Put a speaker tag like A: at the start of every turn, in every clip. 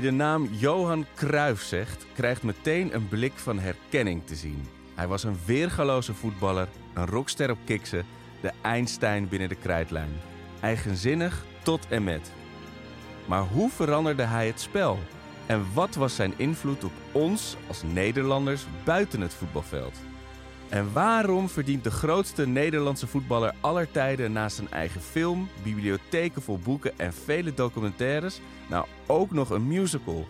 A: Wie de naam Johan Cruijff zegt, krijgt meteen een blik van herkenning te zien. Hij was een weergaloze voetballer, een rockster op kiksen, de Einstein binnen de krijtlijn. Eigenzinnig tot en met. Maar hoe veranderde hij het spel? En wat was zijn invloed op ons als Nederlanders buiten het voetbalveld? En waarom verdient de grootste Nederlandse voetballer aller tijden naast zijn eigen film, bibliotheken vol boeken en vele documentaires nou ook nog een musical?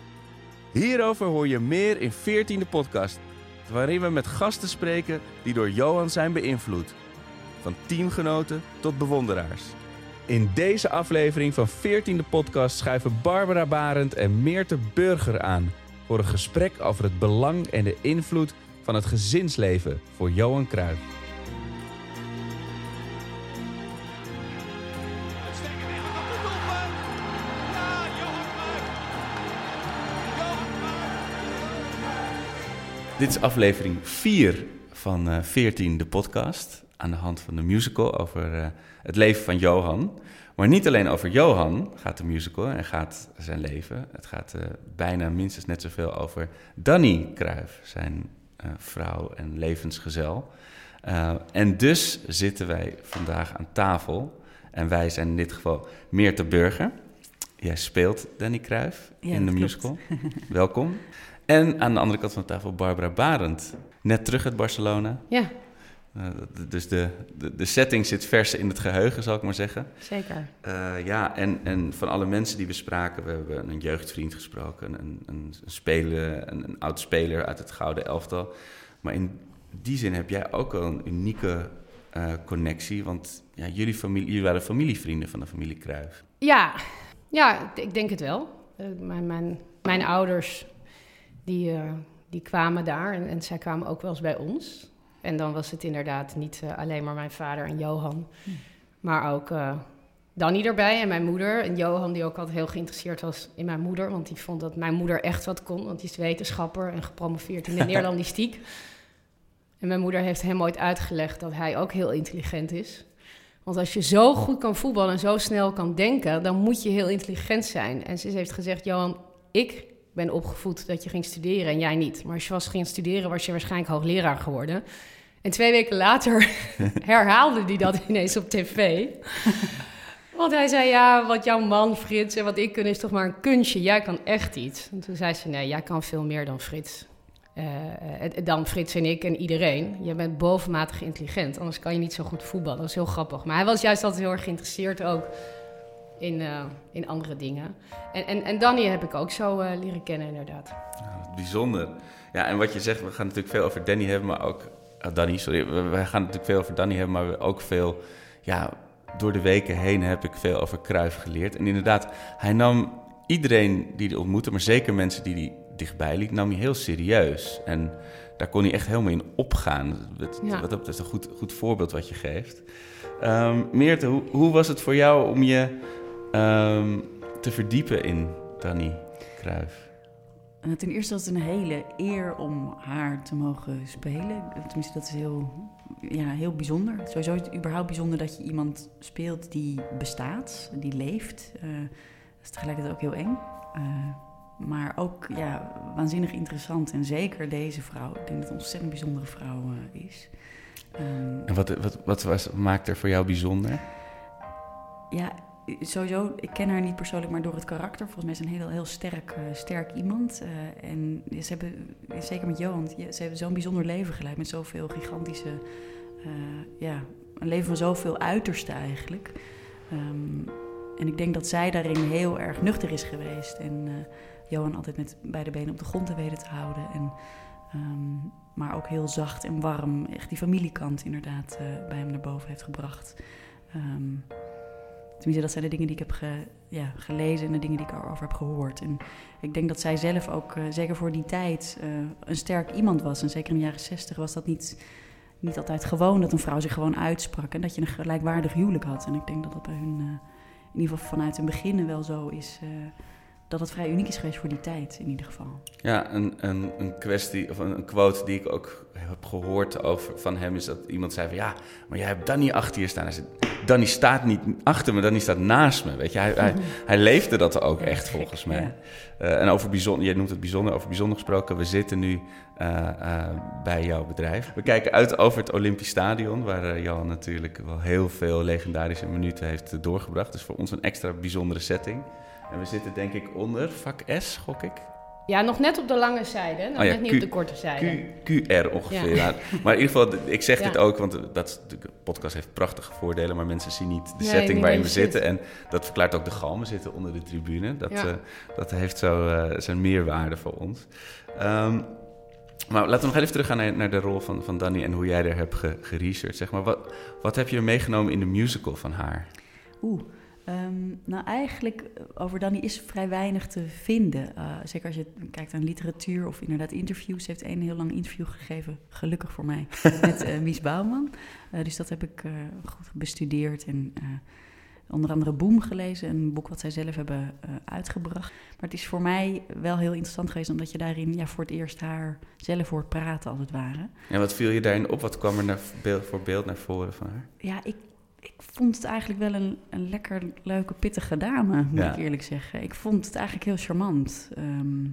A: Hierover hoor je meer in 14e podcast, waarin we met gasten spreken die door Johan zijn beïnvloed. Van teamgenoten tot bewonderaars. In deze aflevering van 14e podcast schuiven Barbara Barend en Meerte Burger aan voor een gesprek over het belang en de invloed van het gezinsleven voor Johan Cruijff.
B: Cruijff.
A: Dit is aflevering 4 van eh 14, de podcast. Aan de hand van de musical over eh, het leven van Johan. Maar niet alleen over Johan gaat de musical en gaat zijn leven. Het gaat eh, bijna minstens net zoveel over Danny Cruijff, zijn eh, vrouw en levensgezel. Eh, en dus zitten wij vandaag aan tafel. En wij zijn in dit geval Meerte Burger. Jij speelt Danny Cruijff
C: Ja,
A: in de musical. Welkom. En aan de andere kant van de tafel Barbara Barend. Net terug uit Barcelona.
C: Ja,
A: Eh, dus de, de, de setting zit vers in het geheugen, zal ik maar zeggen.
C: zeker.
A: Eh, ja, en, en van alle mensen die we spraken, we hebben een jeugdvriend gesproken, een, een, een speler, een, een oud speler uit het Gouden Elftal. Maar in die zin heb jij ook wel een unieke eh, connectie, want ja, jullie, familie, jullie waren familievrienden van de familie Cruijff.
C: Ja, ja ik denk het wel. Mijn, mijn, mijn ouders, die, die kwamen daar en, en zij kwamen ook wel eens bij ons. En dan was het inderdaad niet eh, alleen maar mijn vader en Johan, maar ook eh, Danny erbij en mijn moeder. En Johan, die ook altijd heel geïnteresseerd was in mijn moeder, want die vond dat mijn moeder echt wat kon, want die is wetenschapper en gepromoveerd in de Neerlandistiek. En mijn moeder heeft hem ooit uitgelegd dat hij ook heel intelligent is. Want als je zo goed kan voetballen en zo snel kan denken, dan moet je heel intelligent zijn. En ze heeft gezegd: Johan, ik ben opgevoed dat je ging studeren en jij niet. Maar als je was ging studeren, was je waarschijnlijk hoogleraar geworden. En twee weken later herhaalde hij dat ineens op tv. Want hij zei: Ja, wat jouw man Frits en wat ik kunnen is toch maar een kunstje. Jij kan echt iets. En toen zei ze: Nee, jij kan veel meer dan Frits. Eh, eh, dan Frits en ik en iedereen. Je bent bovenmatig intelligent, anders kan je niet zo goed voetballen. Dat is heel grappig. Maar hij was juist altijd heel erg geïnteresseerd ook in, eh, in andere dingen. En, en, en Danny heb ik ook zo eh, leren kennen, inderdaad.
A: Ja, bijzonder. Ja, en wat je zegt, we gaan natuurlijk veel over Danny hebben, maar ook... ah, Danny, sorry. We, we gaan natuurlijk veel over Danny hebben, maar ook veel... Ja, door de weken heen heb ik veel over Cruijff geleerd. En inderdaad, hij nam iedereen die hij ontmoette, maar zeker mensen die hij dichtbij liet, nam hij heel serieus. En daar kon hij echt helemaal in opgaan. Dat,
C: Ja.
A: dat is een goed, goed voorbeeld wat je geeft. Ehm Meerte, hoe, hoe was het voor jou om je ehm, te verdiepen in Danny Cruijff?
D: Eh, Ten eerste was het een hele eer om haar te mogen spelen. Tenminste, dat is heel, ja, heel bijzonder. Sowieso is het überhaupt bijzonder dat je iemand speelt die bestaat, die leeft. Eh, dat is tegelijkertijd ook heel eng. Eh, maar ook ja, waanzinnig interessant. En zeker deze vrouw. Ik denk dat het een ontzettend bijzondere vrouw eh, is. Ehm,
A: En wat, wat, wat was, maakt er voor jou bijzonder?
D: Ja, sowieso, ik ken haar niet persoonlijk, maar door het karakter. Volgens mij is een heel, heel sterk, eh, sterk iemand. Eh, en ze hebben, zeker met Johan, ze hebben zo'n bijzonder leven geleid met zoveel gigantische, eh, ja, een leven van zoveel uitersten eigenlijk. Ehm, en ik denk dat zij daarin heel erg nuchter is geweest. En Johan altijd met beide benen op de grond te weten te houden. En, ehm, maar ook heel zacht en warm, echt die familiekant inderdaad bij hem naar boven heeft gebracht. Ehm, Tenminste, dat zijn de dingen die ik heb ja, gelezen en de dingen die ik erover heb gehoord. En ik denk dat zij zelf ook, eh, zeker voor die tijd, eh, een sterk iemand was. En zeker in de jaren zestig was dat niet, niet altijd gewoon dat een vrouw zich gewoon uitsprak. En dat je een gelijkwaardig huwelijk had. En ik denk dat dat bij hun, eh, in ieder geval vanuit hun begin wel zo is, dat het vrij uniek is geweest voor die tijd in ieder geval.
A: Ja, een, een, een kwestie of een, een quote die ik ook heb gehoord over, van hem is dat iemand zei van ja, maar jij hebt Danny achter je staan. Hij zei, Danny staat niet achter me, Danny staat naast me. Weet je, hij, hij, hij leefde dat ook echt volgens mij.
D: ja.
A: Eh, en over bijzonder, jij noemt het bijzonder, over bijzonder gesproken. We zitten nu eh, eh, bij jouw bedrijf. We kijken uit over het Olympisch Stadion, waar Johan natuurlijk wel heel veel legendarische minuten heeft doorgebracht. Dus voor ons een extra bijzondere setting. En we zitten denk ik onder vak S, gok ik.
C: Ja, nog net op de lange zijde, nog
A: Oh ja,
C: net niet
A: Q-
C: op de korte zijde.
A: Q, QR ongeveer.
C: Ja.
A: Maar in ieder geval, ik zeg
C: Ja.
A: dit ook, want dat de podcast heeft prachtige voordelen, maar mensen zien niet de
C: Nee,
A: setting
C: niet
A: waarin we zitten. En dat verklaart ook de galm. We zitten onder de tribune. Dat,
C: Ja.
A: eh, dat heeft zo eh, zijn meerwaarde voor ons. Ehm, maar laten we nog even teruggaan naar, naar de rol van, van Danny en hoe jij er hebt ge, geresearched. Zeg maar, wat, wat heb je meegenomen in de musical van haar?
D: Oeh, ehm, nou eigenlijk eh, over Danny is vrij weinig te vinden. Eh, zeker als je kijkt aan literatuur of inderdaad interviews. Ze heeft een heel lang interview gegeven, gelukkig voor mij, met eh Mies Bouwman. Dus dat heb ik goed bestudeerd en onder andere Boom gelezen. Een boek wat zij zelf hebben uitgebracht. Maar het is voor mij wel heel interessant geweest omdat je daarin ja, voor het eerst haar zelf hoort praten als het ware.
A: En wat viel je daarin op? Wat kwam er naar beeld, voor beeld naar voren van haar?
D: Ja, ik vond het eigenlijk wel een, een lekker leuke, pittige dame, moet
A: Ja.
D: ik eerlijk zeggen. Ik vond het eigenlijk heel charmant. Ehm,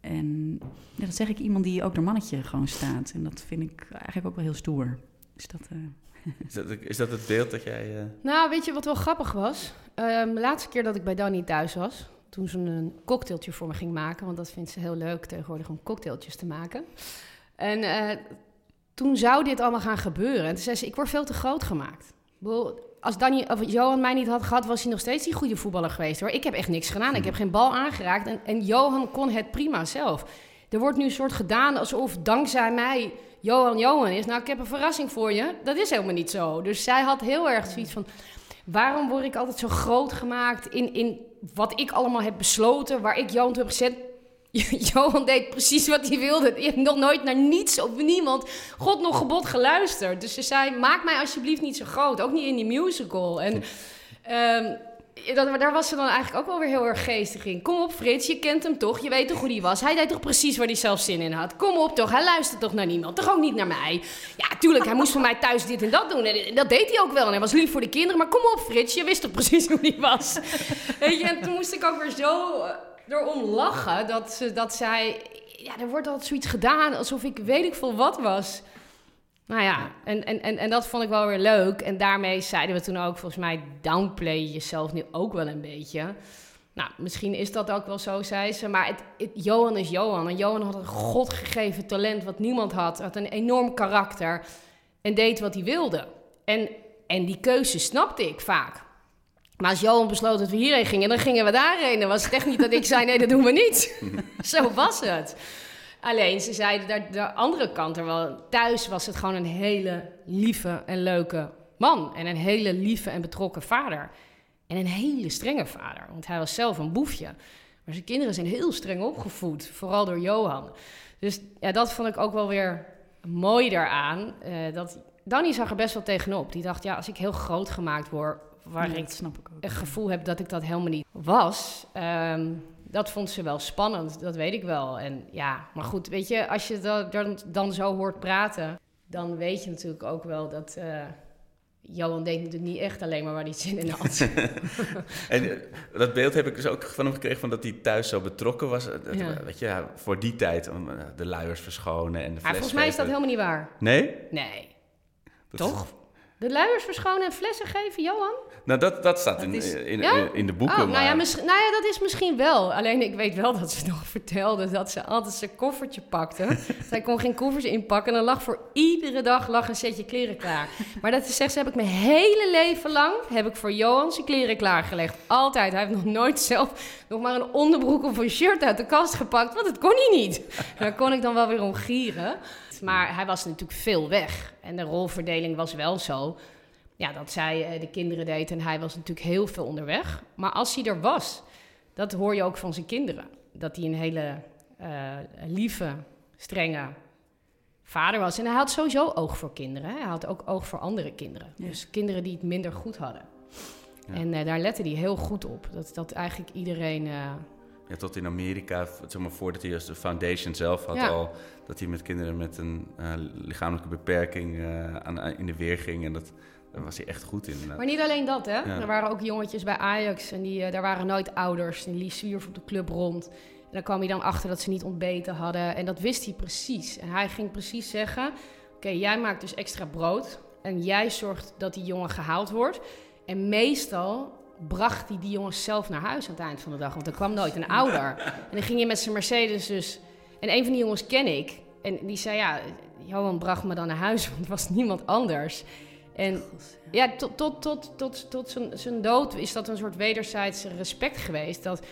D: en ja, dat zeg ik iemand die ook door mannetje gewoon staat. En dat vind ik eigenlijk ook wel heel stoer. Dus dat, eh,
A: Is dat, is dat het beeld dat jij... eh,
C: Nou, weet je wat wel grappig was? Ehm, de laatste keer dat ik bij Danny thuis was, toen ze een cocktailtje voor me ging maken, want dat vindt ze heel leuk tegenwoordig om cocktailtjes te maken. En eh, toen zou dit allemaal gaan gebeuren. En toen zei ze, ik word veel te groot gemaakt. Als Danny, of Johan mij niet had gehad, was hij nog steeds die goede voetballer geweest hoor. Ik heb echt niks gedaan. Ik heb geen bal aangeraakt. En, en Johan kon het prima zelf. Er wordt nu een soort gedaan alsof dankzij mij Johan Johan is. Nou, ik heb een verrassing voor je. Dat is helemaal niet zo. Dus zij had heel erg zoiets van... Waarom word ik altijd zo groot gemaakt in, in wat ik allemaal heb besloten, waar ik Johan toe heb gezet? Johan deed precies wat hij wilde. Hebt nog nooit naar niets of niemand, God nog gebod, geluisterd. Dus ze zei, maak mij alsjeblieft niet zo groot. Ook niet in die musical. En ehm, dat, daar was ze dan eigenlijk ook wel weer heel erg geestig in. Kom op Frits, je kent hem toch? Je weet toch hoe die was? Hij deed toch precies waar hij zelf zin in had? Kom op toch, hij luistert toch naar niemand? Toch ook niet naar mij? Ja, tuurlijk, hij moest voor mij thuis dit en dat doen. En dat deed hij ook wel. En hij was lief voor de kinderen. Maar kom op Frits, je wist toch precies hoe die was? Weet je, en toen moest ik ook weer zo eh, erom lachen dat, ze, dat zij... Ja, er wordt altijd zoiets gedaan alsof ik weet ik veel wat was. Nou ja, en, en, en, en dat vond ik wel weer leuk. En daarmee zeiden we toen ook, volgens mij downplay je jezelf nu ook wel een beetje. Nou, misschien is dat ook wel zo, zei ze. Maar het, het- Johan is Johan. En Johan had een godgegeven talent wat niemand had. Had een enorm karakter. En deed wat hij wilde. En, en die keuze snapte ik vaak. Maar als Johan besloot dat we hierheen gingen, dan gingen we daarheen. Dan was het echt niet dat ik zei, nee, dat doen we niet. Zo was het. Alleen, ze zeiden daar de andere kant er wel. Thuis was het gewoon een hele lieve en leuke man. En een hele lieve en betrokken vader. En een hele strenge vader. Want hij was zelf een boefje. Maar zijn kinderen zijn heel streng opgevoed. Vooral door Johan. Dus ja, dat vond ik ook wel weer mooi daaraan. eh, dat Danny zag er best wel tegenop. Die dacht, ja, als ik heel groot gemaakt word... waar ik
D: snap ik ook.
C: het gevoel heb dat ik dat helemaal niet was. ehm, dat vond ze wel spannend, dat weet ik wel. En ja, maar goed, weet je, als je dat dan, dan zo hoort praten, dan weet je natuurlijk ook wel dat eh, Johan deed natuurlijk niet echt alleen maar waar hij zin in had.
A: En eh, dat beeld heb ik dus ook van hem gekregen van dat hij thuis zo betrokken was. Eh, dat-
C: Ja.
A: Weet je, ja, voor die tijd om de luiers verschonen en de
C: maar volgens mij is dat helemaal niet waar.
A: Nee?
C: Nee.
A: Dat-
C: Toch? De luiers verschonen en flessen geven, Johan?
A: Nou, dat, dat staat
D: Dat
A: in,
D: is-
A: in,
C: Ja?
A: in, in de boeken.
C: Oh, nou ja, misschien, nou ja, dat is misschien wel. Alleen ik weet wel dat ze nog vertelde dat ze altijd zijn koffertje pakte. Zij kon geen koffers inpakken en dan lag voor iedere dag lag een setje kleren klaar. Maar dat is, zegt ze, heb ik mijn hele leven lang heb ik voor Johan zijn kleren klaargelegd. Altijd. Hij heeft nog nooit zelf nog maar een onderbroek of een shirt uit de kast gepakt, want dat kon hij niet. En daar kon ik dan wel weer om gieren. Maar hij was natuurlijk veel weg. En de rolverdeling was wel zo ja, dat zij eh, de kinderen deed en hij was natuurlijk heel veel onderweg. Maar als hij er was, dat hoor je ook van zijn kinderen. Dat hij een hele eh, lieve, strenge vader was. En hij had sowieso oog voor kinderen. Hè? Hij had ook oog voor andere kinderen.
D: Ja.
C: Dus kinderen die het minder goed hadden.
A: Ja.
C: En eh, daar lette hij heel goed op. Dat, dat eigenlijk iedereen eh,
A: ja, tot in Amerika, zeg maar, voordat hij als de foundation zelf had
C: Ja.
A: al, dat hij met kinderen met een eh, lichamelijke beperking eh, aan, in de weer ging. En dat, daar was hij echt goed in. inderdaad.
C: Maar niet alleen dat, hè.
A: Ja.
C: Er waren ook jongetjes bij Ajax en die, eh, daar waren nooit ouders. En die zwierf op de club rond. En dan kwam hij dan achter dat ze niet ontbeten hadden. En dat wist hij precies. En hij ging precies zeggen... Oké, jij maakt dus extra brood. En jij zorgt dat die jongen gehaald wordt. En meestal bracht hij die jongens zelf naar huis aan het eind van de dag. Want er kwam nooit een ouder. En dan ging je met zijn Mercedes dus... En een van die jongens ken ik. En die zei, ja, Johan bracht me dan naar huis, want er was niemand anders. En ja, tot, tot, tot, tot, tot zijn, zijn dood is dat een soort wederzijds respect geweest. Dat,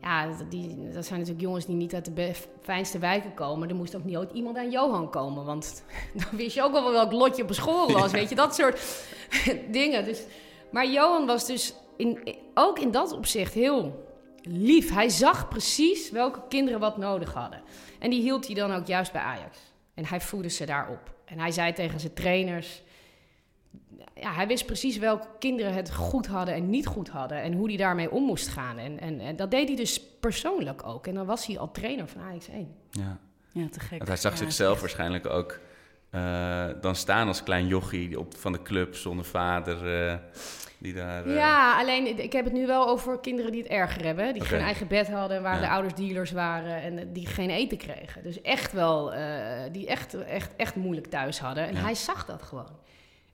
C: ja, die, dat zijn natuurlijk jongens die niet uit de fijnste wijken komen. Er moest ook niet ooit iemand aan Johan komen. Want dan wist je ook wel welk lotje op school was. Weet je, dat soort dingen. Dus, maar Johan was dus in, ook in dat opzicht heel lief. Hij zag precies welke kinderen wat nodig hadden. En die hield hij dan ook juist bij Ajax. En hij voedde ze daarop. En hij zei tegen zijn trainers ja, hij wist precies welke kinderen het goed hadden en niet goed hadden. En hoe hij daarmee om moest gaan. En, en, en dat deed hij dus persoonlijk ook. En dan was hij al trainer van Ajax 1.
A: Ja.
D: Ja, te gek.
A: Want hij zag
D: Ja,
A: zichzelf
D: echt.
A: waarschijnlijk ook eh, dan staan als klein jochie op, van de club zonder vader. eh, die daar... eh,
C: Ja, alleen ik heb het nu wel over kinderen die het erger hebben. Die geen eigen bed hadden, waar
A: Ja.
C: de ouders dealers waren en die geen eten kregen. Dus echt wel, die echt, echt, echt moeilijk thuis hadden. En
A: Ja.
C: hij zag dat gewoon.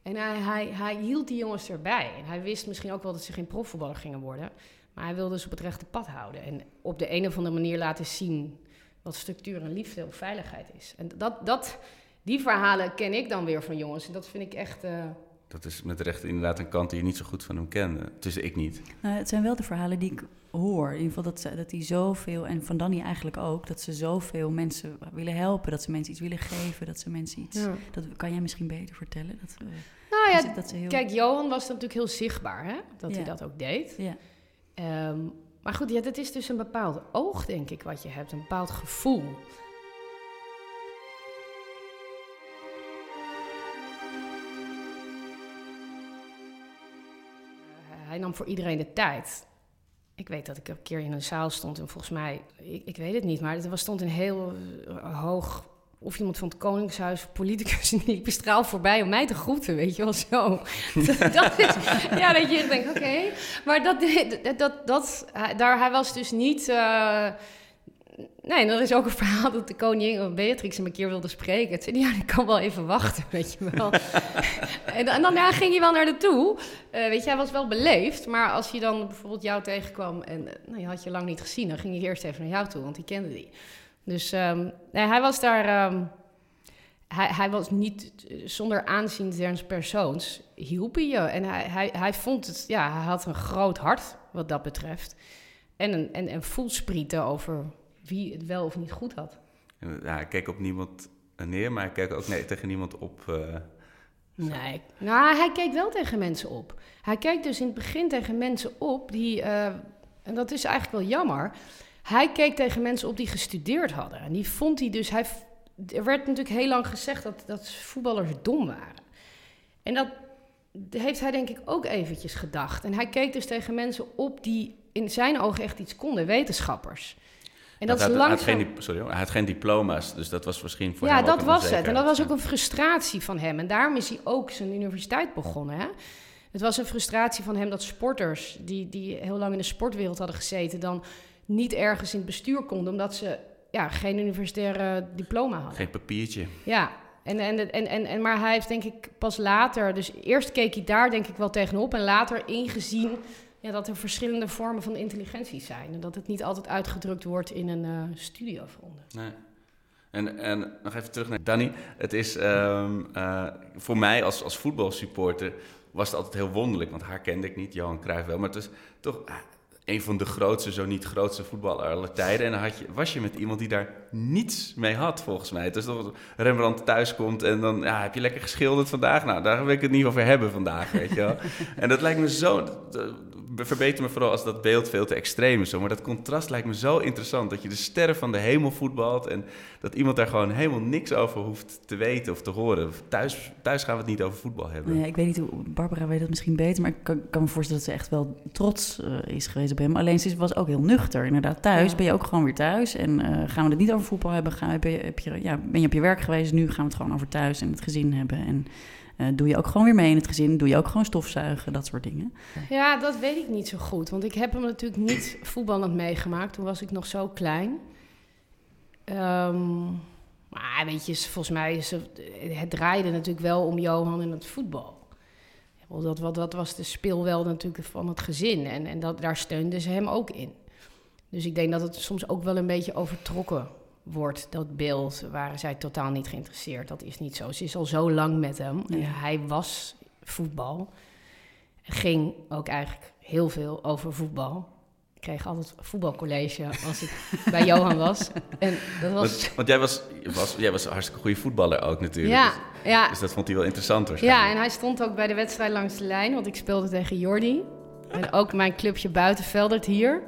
C: En hij, hij, hij hield die jongens erbij. En hij wist misschien ook wel dat ze geen profvoetballer gingen worden. Maar hij wilde ze op het rechte pad houden. En op de een of andere manier laten zien wat structuur en liefde of veiligheid is. En dat, dat, die verhalen ken ik dan weer van jongens. En dat vind ik echt... eh,
A: Dat is met recht inderdaad een kant die je niet zo goed van hem kende. Tussen ik niet.
D: Nou, het zijn wel de verhalen die ik hoor. In ieder geval dat, ze- dat hij zoveel, en van Danny eigenlijk ook, dat ze zoveel mensen willen helpen. Dat ze mensen iets willen geven, dat ze mensen iets...
C: ja.
D: Dat kan jij misschien beter vertellen? Dat, eh,
C: Nou ja,
D: dat, dat ze heel...
C: Kijk, Johan was natuurlijk heel zichtbaar, hè? Dat hij dat ook deed.
D: Ja.
C: Ehm, maar goed, ja, dat is dus een bepaald oog, denk ik, wat je hebt. Een bepaald gevoel. Hij nam voor iedereen de tijd. Ik weet dat ik een keer in een zaal stond en volgens mij, ik, ik weet het niet, maar er was, stond een heel eh, hoog, of iemand van het Koningshuis, politicus, en die liep straal voorbij om mij te groeten, weet je wel zo. dat is, ja, dat je denkt, oké. Maar dat, dat, dat, daar, hij was dus niet... eh, nee, er is ook een verhaal dat de koningin Beatrix hem een keer wilde spreken. Toen zei ja, ik kan wel even wachten, weet je wel. en, dan- en daarna ging hij wel naar de toe. Eh, weet je, hij was wel beleefd. Maar als hij dan bijvoorbeeld jou tegenkwam en eh, nou, je had je lang niet gezien... dan ging hij eerst even naar jou toe, want die kende die. Dus ehm, nee, hij was daar... ehm, hij, hij was niet eh, zonder aanzien des persoons, hielp hij je. En hij, hij, hij vond het, ja, hij had een groot hart wat dat betreft. En een, en, en voelsprieten over wie het wel of niet goed had.
A: En, ja, hij keek op niemand neer, maar hij keek ook nee, tegen niemand op. eh,
C: Nee, nou, hij keek wel tegen mensen op. Hij keek dus in het begin tegen mensen op die, eh, en dat is eigenlijk wel jammer. Hij keek tegen mensen op die gestudeerd hadden. En die vond hij dus, hij, er werd natuurlijk heel lang gezegd dat, dat voetballers dom waren. En dat heeft hij denk ik ook eventjes gedacht. En hij keek dus tegen mensen op die in zijn ogen echt iets konden, wetenschappers. En dat
A: hij
C: is
A: had, hij had geen, sorry, hij had geen diploma's, dus dat was misschien voor
C: Ja,
A: hem ook
C: dat was het. En dat was ook
A: Ja.
C: een frustratie van hem. En daarom is hij ook zijn universiteit begonnen. Hè? Het was een frustratie van hem dat sporters, die, die heel lang in de sportwereld hadden gezeten, dan niet ergens in het bestuur konden, omdat ze ja, geen universitaire diploma hadden.
A: Geen papiertje.
C: Ja, en, en, en, en, en, maar hij heeft denk ik pas later, dus eerst keek hij daar denk ik wel tegenop en later ingezien ja, dat er verschillende vormen van intelligentie zijn. En dat het niet altijd uitgedrukt wordt in een eh studioronde.
A: Nee. En, en nog even terug naar Danny. Het is ehm, eh, voor mij als, als voetbalsupporter was het altijd heel wonderlijk, want haar kende ik niet, Johan Cruijff wel, maar het is toch ah, een van de grootste, zo niet grootste voetballer aller tijden. En dan had je, was je met iemand die daar niets mee had, volgens mij. Het is toch dat Rembrandt thuis komt en dan ja, heb je lekker geschilderd vandaag. Nou, daar wil ik het niet over hebben vandaag, weet je wel. en dat lijkt me zo... dat- dat- verbeter me vooral als dat beeld veel te extreem is. Zo. Maar dat contrast lijkt me zo interessant. Dat je de sterren van de hemel voetbalt. En dat iemand daar gewoon helemaal niks over hoeft te weten of te horen. Thuis, thuis gaan we het niet over voetbal hebben.
D: Nou ja, ik weet niet hoe, Barbara weet het misschien beter, maar ik kan, kan me voorstellen dat ze echt wel trots eh, is geweest op hem. Alleen ze was ook heel nuchter. Inderdaad, thuis
C: Ja.
D: ben je ook gewoon weer thuis. En eh, gaan we het niet over voetbal hebben, gaan, heb je, heb je, ja, ben je op je werk geweest, nu gaan we het gewoon over thuis en het gezin hebben. En eh, doe je ook gewoon weer mee in het gezin, doe je ook gewoon stofzuigen, dat soort dingen.
C: Ja, dat weet ik niet zo goed. Want ik heb hem natuurlijk niet voetballend meegemaakt. Toen was ik nog zo klein. Ehm, maar weet je, volgens mij het, draaide natuurlijk wel om Johan in het voetbal. Dat, wat, dat was de speelwel natuurlijk van het gezin. En, en dat, daar steunden ze hem ook in. Dus ik denk dat het soms ook wel een beetje overtrokken wordt, dat beeld. Waren zij totaal niet geïnteresseerd. Dat is niet zo. Ze is al zo lang met hem. En hij was voetbal. Ging ook eigenlijk heel veel over voetbal. Ik kreeg altijd voetbalcollege als ik bij Johan was. En dat was...
A: Want, want jij, was, was, jij was een hartstikke goede voetballer ook natuurlijk.
C: Ja,
A: Dus,
C: ja,
A: dus dat vond hij wel interessant
C: ja, en hij stond ook bij de wedstrijd langs de lijn, want ik speelde tegen Jordi. En ook mijn clubje Buitenveldert hier.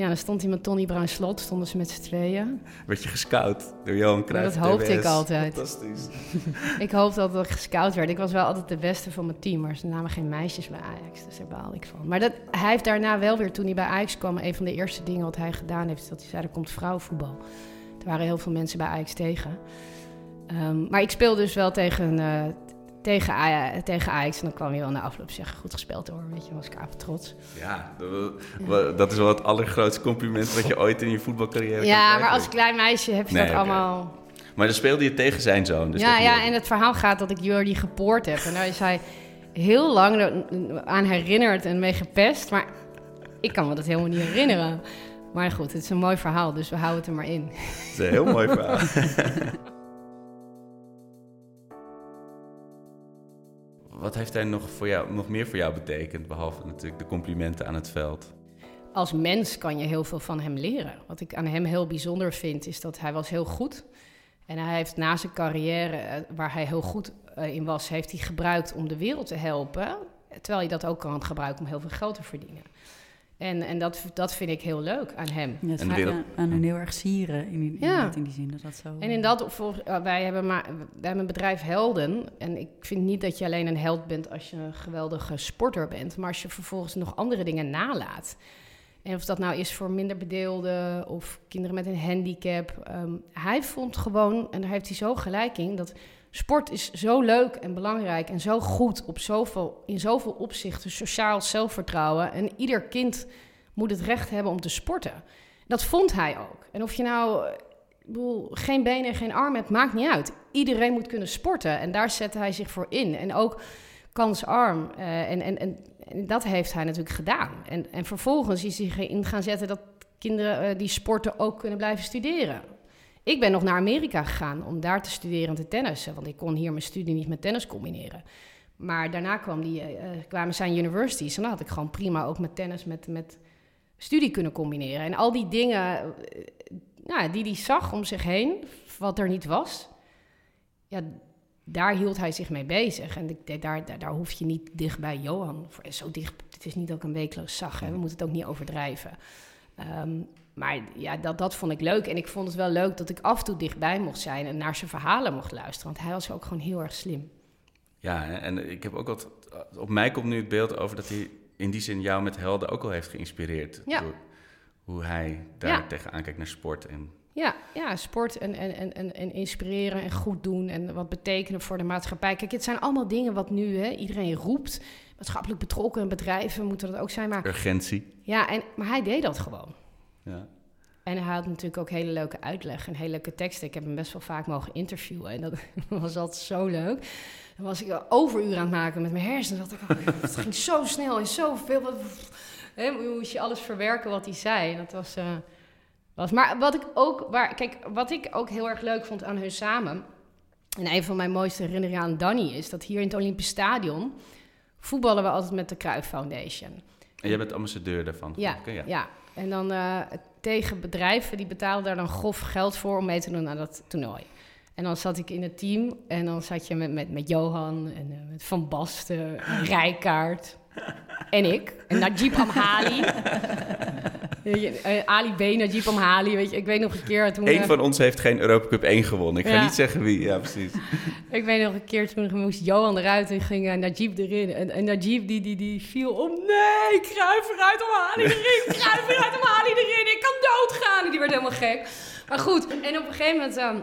C: Ja, dan stond hij met Tony Bruin Slot, stonden ze met z'n tweeën.
A: Werd je gescout door Johan Cruijff?
C: dat hoopte ik altijd.
A: Fantastisch.
C: Ik hoopte altijd dat ik gescout werd. Ik was wel altijd de beste van mijn team, maar ze namen geen meisjes bij Ajax, dus daar baalde ik van. Maar dat, hij heeft daarna wel weer, toen hij bij Ajax kwam, een van de eerste dingen wat hij gedaan heeft, is dat hij zei, er komt vrouwenvoetbal. Er waren heel veel mensen bij Ajax tegen. Ehm, maar ik speelde dus wel tegen, eh, tegen, Aja- tegen Ajax en dan kwam hij wel na afloop zeggen, goed gespeeld hoor, weet je, was ik trots.
A: Ja, dat, is wel het allergrootste compliment wat je ooit in je voetbalcarrière kan
C: Ja,
A: krijgen.
C: maar als klein meisje heb je
A: Nee,
C: dat allemaal...
A: Maar dan speelde je tegen zijn zoon. Dus
C: ja, ja,
A: Jordi.
C: en het verhaal gaat dat ik Jordi gepoord heb. En daar is hij heel lang aan herinnerd en mee gepest. Maar ik kan me dat helemaal niet herinneren. Maar goed, het is een mooi verhaal, dus we houden het er maar in.
A: Dat is een heel mooi verhaal. Wat heeft hij nog, voor jou, nog meer voor jou betekend, behalve natuurlijk de complimenten aan het veld?
C: Als mens kan je heel veel van hem leren. Wat ik aan hem heel bijzonder vind, is dat hij was heel goed. En hij heeft na zijn carrière, eh, waar hij heel goed eh, in was, heeft hij gebruikt om de wereld te helpen. Terwijl hij dat ook kan gebruiken om heel veel geld te verdienen. En, en dat, dat vind ik heel leuk aan hem.
D: Ja, het
A: En wereld-
D: aan, aan hun heel erg sieren, in,
C: Ja.
D: in die zin. Dat dat zo,
C: En in dat, volgens- eh, wij hebben, maar, wij hebben een bedrijf Helden. En ik vind niet dat je alleen een held bent als je een geweldige sporter bent. Maar als je vervolgens nog andere dingen nalaat. En of dat nou is voor minder bedeelden of kinderen met een handicap. ehm, hij vond gewoon, en daar heeft hij zo gelijk in, dat sport is zo leuk en belangrijk en zo goed op zoveel, in zoveel opzichten. Sociaal zelfvertrouwen. En ieder kind moet het recht hebben om te sporten. Dat vond hij ook. En of je nou eh, geen benen en geen armen hebt, maakt niet uit. Iedereen moet kunnen sporten en daar zette hij zich voor in. En ook kansarm. eh, en, en, en, dat heeft hij natuurlijk gedaan. En, en vervolgens is hij in gaan zetten dat kinderen eh, die sporten ook kunnen blijven studeren. Ik ben nog naar Amerika gegaan om daar te studeren en te tennissen. Want ik kon hier mijn studie niet met tennis combineren. Maar daarna kwam die, eh, kwamen zijn universities. En dan had ik gewoon prima ook met tennis met, met studie kunnen combineren. En al die dingen eh, nou, die hij zag om zich heen, wat er niet was, ja, daar hield hij zich mee bezig. En daar, daar, daar hoef je niet dicht bij Johan. voor- Zo dicht, het is niet ik een weekloos zag, hè. we moeten het ook niet overdrijven. Ehm, maar ja, dat, dat vond ik leuk. En ik vond het wel leuk dat ik af en toe dichtbij mocht zijn en naar zijn verhalen mocht luisteren. Want hij was ook gewoon heel erg slim.
A: Ja, en ik heb ook wat. Op mij komt nu het beeld over dat hij in die zin jou met helden ook al heeft geïnspireerd.
C: Ja.
A: Door hoe hij daar
C: Ja.
A: tegenaan kijkt naar sport. En,
C: Ja, ja sport en, en, en, en, en inspireren en goed doen en wat betekenen voor de maatschappij. Kijk, het zijn allemaal dingen wat nu hè, iedereen roept. Maatschappelijk betrokken bedrijven moeten dat ook zijn. Maar,
A: urgentie.
C: ja, en, maar hij deed dat gewoon.
A: Ja.
C: En hij had natuurlijk ook hele leuke uitleg en hele leuke teksten. Ik heb hem best wel vaak mogen interviewen en dat was altijd zo leuk. Dan was ik overuren aan het maken met mijn hersenen. Dat oh, het ging zo snel en zoveel. Hè, moest je alles verwerken wat hij zei. Dat was, eh, was. Maar wat ik ook, waar, kijk, wat ik ook heel erg leuk vond aan hun samen. En een van mijn mooiste herinneringen aan Danny is dat hier in het Olympisch Stadion voetballen we altijd met de Cruyff Foundation.
A: En jij bent ambassadeur daarvan.
C: Ja,
A: hè?
C: ja. En dan eh, tegen bedrijven die betalen daar dan grof geld voor om mee te doen aan dat toernooi. En dan zat ik in het team en dan zat je met, met, met Johan en eh, met Van Basten, en Rijkaard. En ik. En Najib Amhali. Eh, Ali B, Najib Amhali. Weet je, ik weet nog een keer toen...
A: Eén
C: eh,
A: van ons heeft geen Europa Cup 1 gewonnen. Ik ga niet zeggen wie. Ja, precies.
C: Ik weet nog een keer toen moest Johan eruit en ging eh, Najib erin. En, en Najib die, die, die viel om. Nee, Kruif eruit, Amhali erin. Kruif eruit, Amhali erin. Ik kan doodgaan. Die werd helemaal gek. Maar goed, en op een gegeven moment... ehm,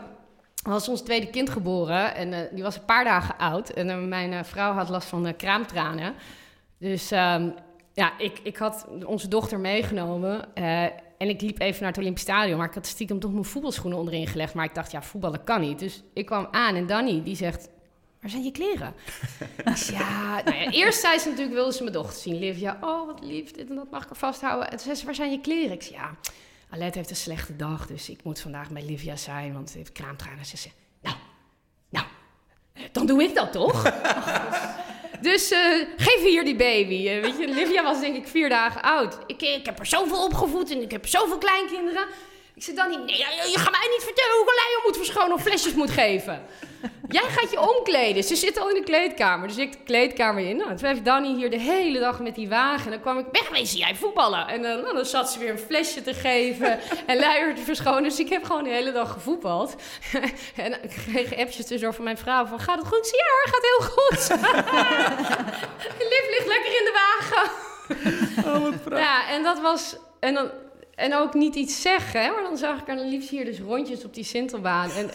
C: was ons tweede kind geboren en die was een paar dagen oud. En mijn vrouw had last van kraamtranen. Dus ehm, ja, ik, ik had onze dochter meegenomen. eh, en ik liep even naar het Olympisch Stadion. Maar ik had stiekem toch mijn voetbalschoenen onderin gelegd. Maar ik dacht, ja, voetballen kan niet. Dus ik kwam aan en Danny, die zegt... Waar zijn je kleren? Ik zei, ja, nou ja, eerst zei ze natuurlijk, wilde ze mijn dochter zien. Livia, oh, wat lief, dit en dat mag ik er vasthouden. En toen zei ze, waar zijn je kleren? Ik zei, ja, Alet heeft een slechte dag, dus ik moet vandaag bij Livia zijn, want ze heeft kraamtranen. Ze zei, nou, nou, eh, dan doe ik dat toch? dus eh, geef hier die baby. Eh, weet je, Livia was denk ik vier dagen oud. Ik, ik heb er zoveel opgevoed en ik heb zoveel kleinkinderen. Ik zei, Danny, nee, je gaat mij niet vertellen hoe ik een leier moet verschonen of flesjes moet geven. Jij gaat je omkleden. Ze zit al in de kleedkamer. Dus ik de kleedkamer in. Nou, toen heeft Danny hier de hele dag met die wagen. En dan kwam ik, wegwezen jij voetballen. En eh, nou, dan zat ze weer een flesje te geven en luier te verschonen. Dus ik heb gewoon de hele dag gevoetbald. en ik kreeg appjes tussendoor van mijn vrouw van, gaat het goed? Ja hoor, gaat heel goed. Liv ligt lekker in de wagen. Ja, en dat was... En, dan, en ook niet iets zeggen, hè? maar dan zag ik er liefst hier dus rondjes op die Sintelbaan. En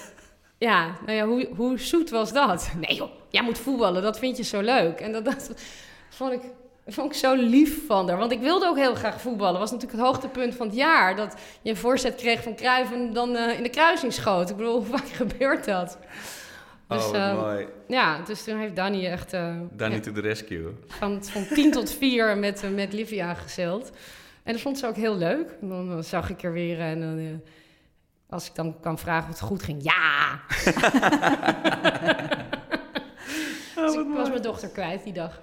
C: ja, nou ja, hoe, hoe zoet was dat? Nee joh, jij moet voetballen, dat vind je zo leuk. En dat, dat vond, ik, vond ik zo lief van haar. Want ik wilde ook heel graag voetballen. Dat was natuurlijk het hoogtepunt van het jaar. Dat je een voorzet kreeg van Cruijff en dan eh, in de kruising schoot. Ik bedoel, hoe vaak gebeurt dat? Dus,
A: oh, wat
C: eh,
A: mooi.
C: Ja, dus toen heeft Danny echt eh,
A: Danny
C: ja,
A: to the rescue.
C: van, van 10 tot 4 met, eh, met Livia gezeild. En dat vond ze ook heel leuk. En dan, eh, zag ik er weer en dan, eh, als ik dan kan vragen of het goed ging, ja! dus ik was mijn dochter kwijt die dag.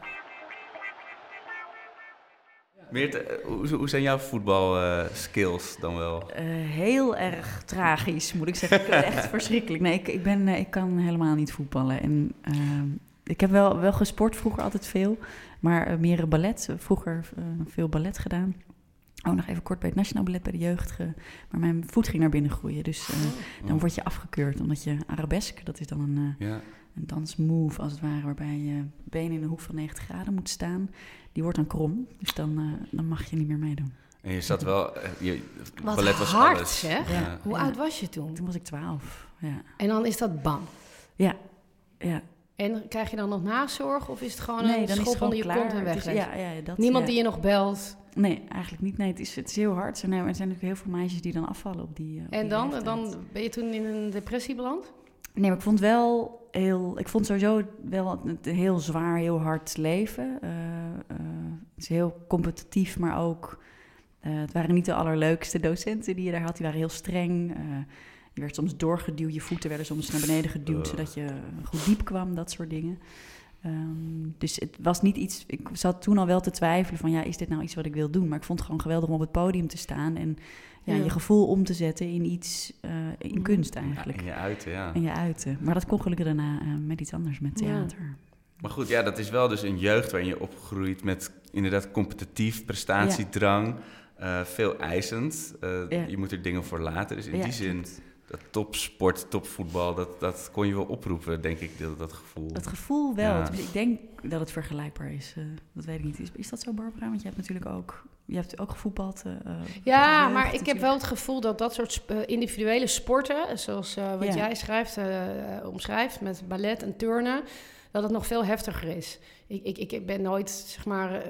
A: Meert, eh, hoe, hoe zijn jouw voetbalskills dan wel?
D: Eh, heel erg tragisch, moet ik zeggen. Ik vind het echt verschrikkelijk. Nee, ik, ik, ben, eh, ik kan helemaal niet voetballen. En, ehm, ik heb wel, wel gesport vroeger altijd veel, maar meer ballet. Vroeger eh, veel ballet gedaan. Oh, nog even kort bij het Nationaal Ballet bij de jeugd. ge- maar mijn voet ging naar binnen groeien. Dus eh, dan word je afgekeurd, omdat je arabesque, dat is dan een, eh,
A: Ja.
D: een dansmove als het ware, waarbij je benen in een hoek van 90 graden moet staan. Die wordt dan krom, dus dan, eh, dan mag je niet meer meedoen.
A: En je zat wel... Je,
C: Wat
A: ballet was
C: hard,
A: alles.
C: zeg.
A: Ja.
C: Hoe
D: Ja.
C: oud was je toen?
D: Toen was ik 12, ja.
C: En dan is dat bam.
D: Ja, ja.
C: En krijg je dan nog nazorg of is het gewoon
D: nee,
C: een schop onder je
D: klaar.
C: kont en
D: is-
C: weg?
D: ja, ja, dat,
C: Niemand
D: ja.
C: die je nog belt.
D: Nee, eigenlijk niet. Nee, het is, het is heel hard. Er zijn, er zijn natuurlijk heel veel meisjes die dan afvallen op die. eh, op
C: En
D: die
C: dan,
D: leeftijd.
C: dan ben je toen in een depressie beland?
D: Nee, maar ik vond wel heel. Ik vond sowieso wel een heel zwaar, heel hard leven. Eh, eh, het is heel competitief, maar ook. het waren niet de allerleukste docenten die je daar had. Die waren heel streng. Eh, je werd soms doorgeduwd, je voeten werden soms naar beneden geduwd,
A: Ugh.
D: zodat je goed diep kwam, dat soort dingen. Ehm, dus het was niet iets. Ik zat toen al wel te twijfelen van ja, is dit nou iets wat ik wil doen? Maar ik vond het gewoon geweldig om op het podium te staan en ja,
C: Ja.
D: je gevoel om te zetten in iets, eh, in
C: Mhm.
D: kunst
A: Ja,
D: eigenlijk.
A: en je uiten, ja.
D: En je uiten. Maar dat kon gelukkig daarna eh, met iets anders, met
C: Ja.
D: theater.
A: Maar goed, ja, dat is wel dus een jeugd waarin je opgroeit met inderdaad competitief, prestatiedrang, eh, veel eisend. Eh,
D: Ja.
A: Je moet er dingen voor laten. Dus in
D: Ja,
A: die zin, dat topsport, topvoetbal, dat, dat kon je wel oproepen, denk ik, dat, dat gevoel.
D: Het gevoel wel.
A: Ja.
D: Ik denk dat het vergelijkbaar is. eh, dat weet ik niet. Is, is dat zo, Barbara? Want je hebt natuurlijk ook, je hebt ook gevoetbald. eh, eh,
C: Ja,
D: jeugd
C: maar ik heb wel het gevoel dat dat soort sp- individuele sporten, zoals eh, wat
D: Ja.
C: jij schrijft, omschrijft met ballet en turnen, dat het nog veel heftiger is. Ik, ik, ik ben nooit zeg maar eh,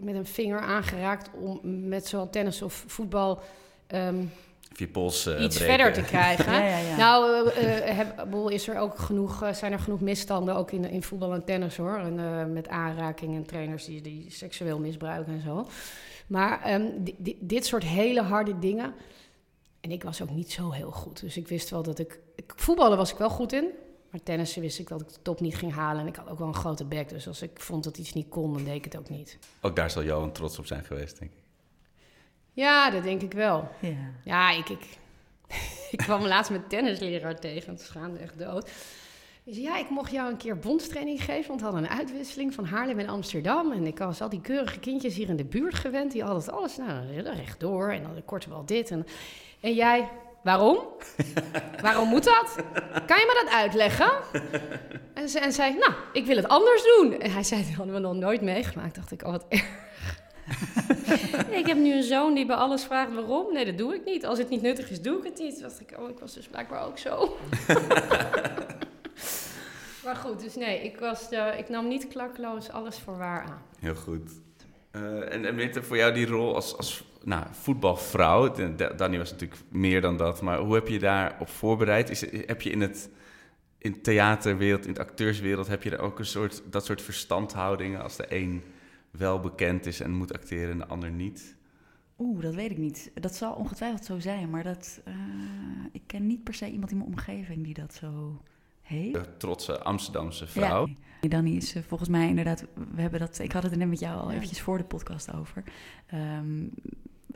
C: met een vinger aangeraakt om met zowel tennis of voetbal ehm,
A: Of je pols eh,
C: iets
A: breken.
C: verder te krijgen.
D: Ja, ja, ja.
C: Nou, eh, eh, heb, is er ook genoeg, zijn er genoeg misstanden ook in, in voetbal en tennis hoor. En, eh, met aanraking en trainers die, die seksueel misbruiken en zo. Maar ehm, di- di- dit soort hele harde dingen. En ik was ook niet zo heel goed. Dus ik wist wel dat ik. ik voetballen was ik wel goed in. Maar tennissen wist ik dat ik de top niet ging halen. En ik had ook wel een grote bek. Dus als ik vond dat iets niet kon, dan deed ik het ook niet.
A: Ook daar zal Johan trots op zijn geweest, denk ik.
C: Ja, dat denk ik wel.
D: ja.
C: Ja, ik, ik, ik kwam laatst met tennisleraar tegen. Het schaamde echt dood. Zei, ja, ik mocht jou een keer bondstraining geven, want we hadden een uitwisseling van Haarlem en Amsterdam. En ik was al die keurige kindjes hier in de buurt gewend, die hadden het alles nou, rechtdoor en dan kort wel dit. En, en jij, waarom? waarom moet dat? Kan je me dat uitleggen? En, ze, en zei, nou, ik wil het anders doen. En hij zei, dat hadden we nog nooit meegemaakt. Dacht ik, oh wat erg. ik heb nu een zoon die bij alles vraagt waarom. Nee, dat doe ik niet. Als het niet nuttig is, doe ik het niet. Dacht ik, oh, ik was dus blijkbaar ook zo. maar goed, dus nee, ik, was, ik nam niet klakloos alles voor waar aan.
A: Heel goed. Eh, en, en Witte, voor jou die rol als, als nou, voetbalvrouw, de- de- Danny was natuurlijk meer dan dat, maar hoe heb je daarop voorbereid? Is, heb je in het in theaterwereld, in het acteurswereld, heb je er ook een soort, dat soort verstandhoudingen als de een wel bekend is en moet acteren en de ander niet?
D: Oeh, dat weet ik niet. Dat zal ongetwijfeld zo zijn, maar dat, eh, ik ken niet per se iemand in mijn omgeving die dat zo heeft.
A: De trotse Amsterdamse vrouw.
D: Ja. Danny is eh, volgens mij inderdaad, we hebben dat, ik had het er net met jou al eventjes voor de podcast over. Ehm,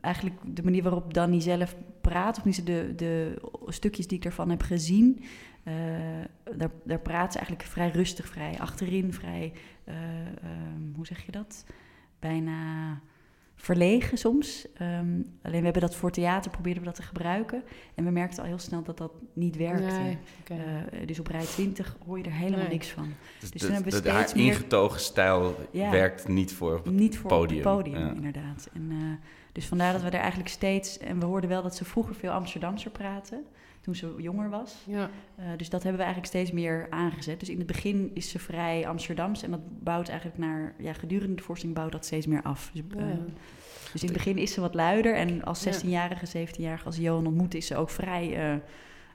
D: eigenlijk de manier waarop Danny zelf praat, of niet de, de stukjes die ik ervan heb gezien, eh, daar, daar praat ze eigenlijk vrij rustig, vrij achterin, vrij, eh, ehm, hoe zeg je dat? Bijna verlegen soms. Ehm, alleen we hebben dat voor theater, probeerden we dat te gebruiken. En we merkten al heel snel dat dat niet werkte.
C: Nee.
D: Eh, dus op rij 20 hoor je er helemaal
C: Nee.
D: niks van.
A: Dus,
D: Dus
A: de-
D: toen hebben we
A: de- haar
D: steeds meer-
A: ingetogen stijl
D: Ja.
A: werkt niet voor op het
D: Niet voor
A: podium.
D: op het podium,
A: Ja.
D: inderdaad. En, eh, dus vandaar dat we er eigenlijk steeds... En we hoorden wel dat ze vroeger veel Amsterdamser praten, toen ze jonger was.
C: Ja.
D: Eh, dus dat hebben we eigenlijk steeds meer aangezet. Dus in het begin is ze vrij Amsterdams en dat bouwt eigenlijk naar... Ja, gedurende de voorstelling bouwt dat steeds meer af. Dus, eh,
C: ja.
D: dus in het begin is ze wat luider en als
C: Ja.
D: 16-jarige, 17-jarige, als Johan ontmoet, is ze ook vrij... eh,